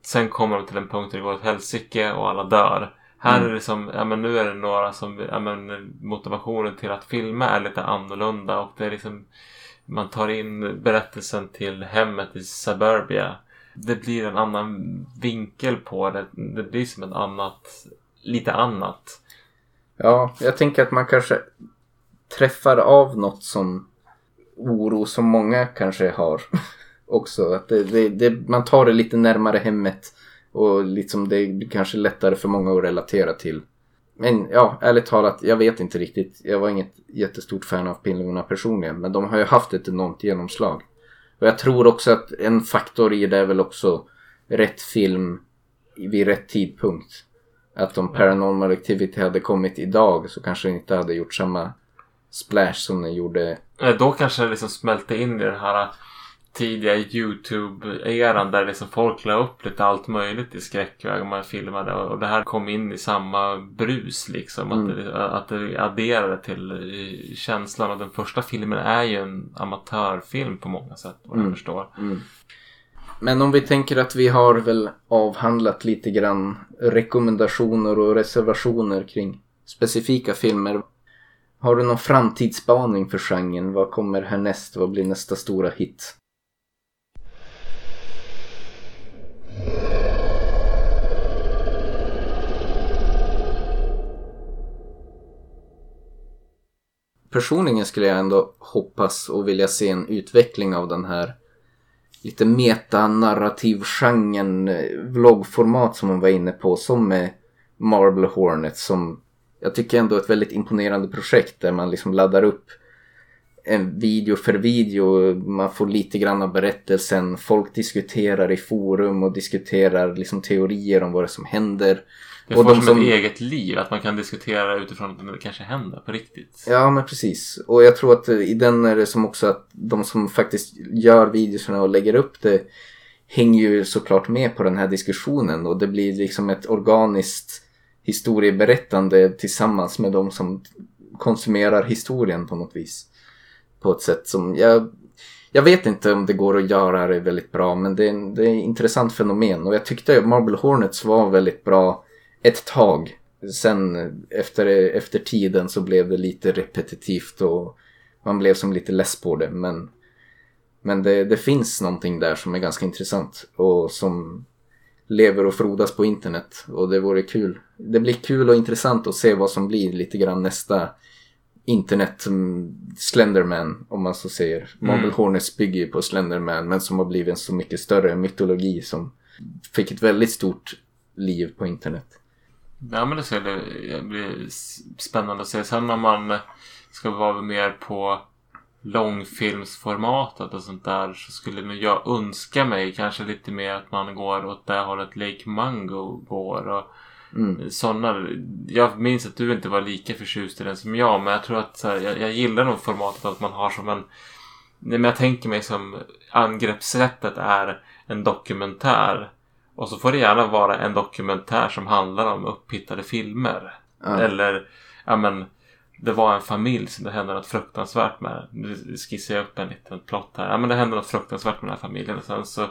Sen kommer de till en punkt där det går åt helsike och alla dör. Här Mm. är det som, ja men nu är det några som, ja men motivationen till att filma är lite annorlunda och det är liksom man tar in berättelsen till hemmet i Suburbia. Det blir en annan vinkel på det. Det blir som ett annat, lite annat. Ja, jag tänker att man kanske träffar av något som oro som många kanske har *laughs* också. Att det, det, det, man tar det lite närmare hemmet och liksom det blir kanske lättare för många att relatera till. Men ja, ärligt talat, jag vet inte riktigt. Jag var inget jättestort fan av Pingvina personligen, men de har ju haft ett enormt genomslag. Och jag tror också att en faktor i det är väl också rätt film vid rätt tidpunkt. Att om Paranormal Activity hade kommit idag så kanske den inte hade gjort samma splash som den gjorde. Då kanske det liksom smälte in i den här tidiga YouTube-eran där liksom folk la upp lite allt möjligt i skräckväg och man filmade och det här kom in i samma brus liksom. Att, det, att det adderade till känslan och den första filmen är ju en amatörfilm på många sätt vad jag Mm. förstår. Men om vi tänker att vi har väl avhandlat lite grann rekommendationer och reservationer kring specifika filmer. Har du någon framtidsspaning för genren? Vad kommer härnäst? Vad blir nästa stora hit? Personligen skulle jag ändå hoppas och vilja se en utveckling av den här lite metanarrativgenren, eh, vloggformat som hon var inne på, som med Marble Hornet som jag tycker ändå är ett väldigt imponerande projekt där man liksom laddar upp video för video, man får lite grann av berättelsen, folk diskuterar i forum och diskuterar liksom teorier om vad det som händer. Det Och får de som, som- ett eget liv, att man kan diskutera utifrån att det kanske händer på riktigt. Ja men precis. Och jag tror att eh, i den är det som också att de som faktiskt gör videorna och lägger upp det hänger ju såklart med på den här diskussionen och det blir liksom ett organiskt historieberättande tillsammans med de som konsumerar historien på något vis. På ett sätt som jag jag vet inte om det går att göra det väldigt bra men det är, en, det är ett intressant fenomen och jag tyckte att Marble Hornets var väldigt bra ett tag. Sen efter, efter tiden så blev det lite repetitivt och man blev som lite less på det men, men det, det finns någonting där som är ganska intressant och som lever och frodas på internet och det vore kul. Det blir kul och intressant att se vad som blir lite grann nästa internet Slenderman om man så säger. Marble mm. Hornets bygger ju på Slenderman men som har blivit en så mycket större mytologi som fick ett väldigt stort liv på internet. Ja men det ska bli spännande att se. Sen om man ska vara mer på långfilmsformatet och sånt där så skulle jag önska mig kanske lite mer att man går åt det hållet Lake Mango går och Mm. Sådana, jag minns att du inte var lika förtjust i den som jag men jag tror att här, jag, jag, gillar nog formatet att man har som en men jag tänker mig som angreppssättet är en dokumentär. Och så får det gärna vara en dokumentär som handlar om upphittade filmer. Mm. Eller, ja men, det var en familj som det hände något fruktansvärt med. Nu skissar jag upp en liten plott här. Ja men det hände något fruktansvärt med den här familjen. Och sen så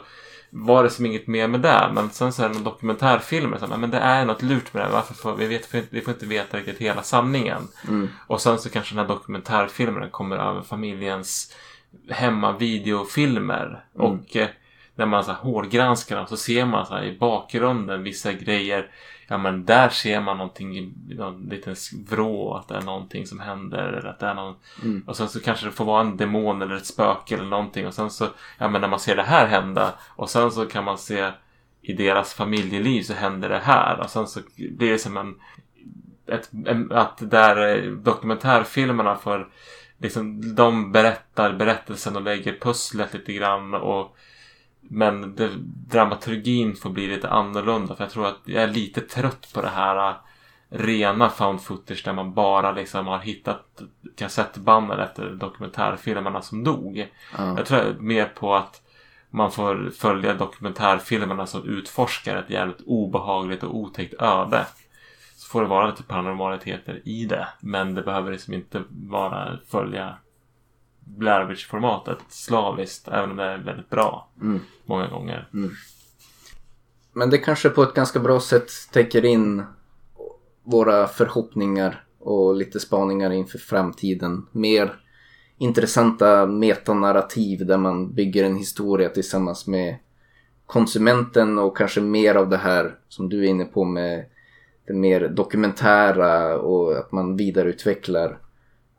var det som inget mer med det. Men sen så är det någon dokumentärfilm. Så, men det är något lurt med det. Varför får vi, vet, vi får inte veta riktigt hela sanningen. Mm. Och sen så kanske den här dokumentärfilmen kommer över familjens hemmavideofilmer. Mm. Och eh, när man så här, hårdgranskar dem så ser man så här, i bakgrunden vissa grejer ja men där ser man någonting i någon liten vrå, att det är någonting som händer eller att det är någon mm. och sen så kanske det får vara en demon eller ett spöke eller någonting och sen så, ja men när man ser det här hända och sen så kan man se i deras familjeliv så händer det här och sen så blir det som en, ett, en att där dokumentärfilmerna får liksom de berättar berättelsen och lägger pusslet lite grann och men det, dramaturgin får bli lite annorlunda för jag tror att jag är lite trött på det här äh, rena found footage där man bara liksom har hittat kassettbanden efter dokumentärfilmerna som dog. Mm. Jag tror mer på att man får följa dokumentärfilmerna som utforskar ett jävligt obehagligt och otäckt öde. Så får det vara lite paranormaliteter i det. Men det behöver liksom inte vara följa Blair formatet slaviskt även om det är väldigt bra mm. många gånger. Mm. Men det kanske på ett ganska bra sätt täcker in våra förhoppningar och lite spaningar inför framtiden. Mer intressanta metanarrativ där man bygger en historia tillsammans med konsumenten och kanske mer av det här som du är inne på med det mer dokumentära och att man vidareutvecklar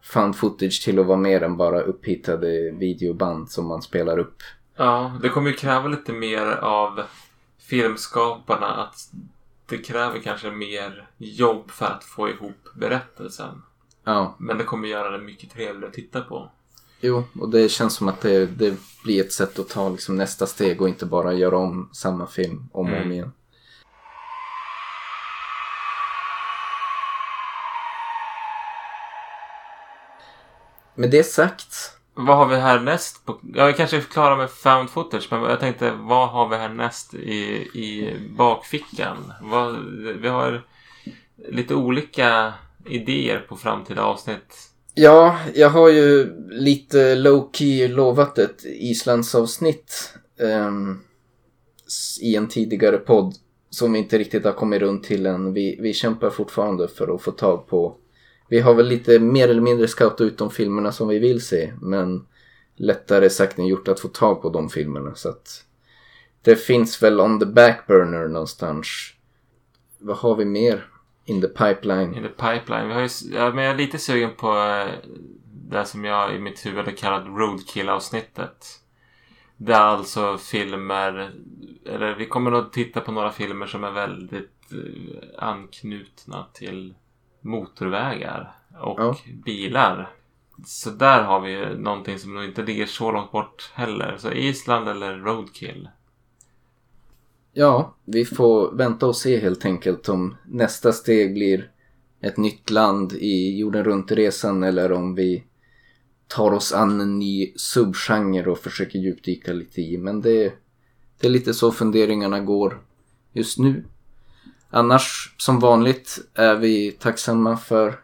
found footage till att vara mer än bara upphittade videoband som man spelar upp. Ja, det kommer ju kräva lite mer av filmskaparna. Att det kräver kanske mer jobb för att få ihop berättelsen. Ja. Men det kommer göra det mycket trevligare att titta på. Jo, och det känns som att det, det blir ett sätt att ta liksom nästa steg och inte bara göra om samma film om och mm. om igen. Med det sagt. Vad har vi härnäst? På, jag kanske är klara med found footage men jag tänkte vad har vi härnäst i, i bakfickan? Vad, vi har lite olika idéer på framtida avsnitt. Ja, jag har ju lite low key lovat ett Islandsavsnitt um, i en tidigare podd som vi inte riktigt har kommit runt till än. Vi, vi kämpar fortfarande för att få tag på vi har väl lite mer eller mindre scoutat ut de filmerna som vi vill se. Men lättare sagt än gjort att få tag på de filmerna. Så att det finns väl on the back burner någonstans. Vad har vi mer? In the pipeline. In the pipeline. Vi har ju, ja, men jag är lite sugen på eh, det som jag i mitt huvud har kallat roadkill-avsnittet. Det är alltså filmer, eller vi kommer nog titta på några filmer som är väldigt eh, anknutna till motorvägar och ja. bilar. Så där har vi någonting som nog inte ligger så långt bort heller. Så Island eller Roadkill. Ja, vi får vänta och se helt enkelt om nästa steg blir ett nytt land i jorden runt-resan eller om vi tar oss an en ny subgenre och försöker djupdyka lite i. Men det, Det är lite så funderingarna går just nu. Annars, som vanligt, är vi tacksamma för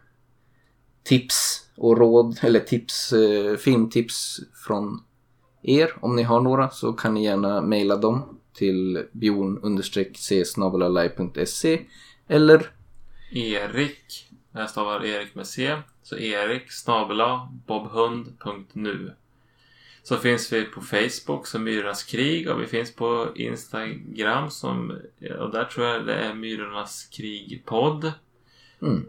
tips och råd, eller tips, eh, filmtips från er. Om ni har några så kan ni gärna mejla dem till bjorn-c eller Erik, jag stavar Erik med C, så Erik snabela bobhund.nu. Så finns vi på Facebook som Myrornas krig och vi finns på Instagram som, och där tror jag det är Myrornas krig-podd. Mm.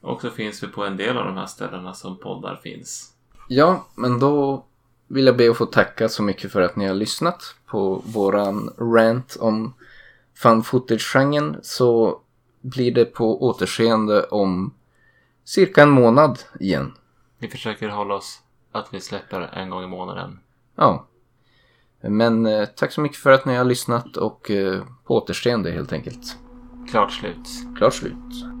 Och så finns vi på en del av de här ställena som poddar finns. Ja, men då vill jag be att få tacka så mycket för att ni har lyssnat på våran rant om fan footage-genren så blir det på återseende om cirka en månad igen. Vi försöker hålla oss att vi släpper en gång i månaden. Ja. Men eh, tack så mycket för att ni har lyssnat och eh, på återseende helt enkelt. Klart slut. Klart slut.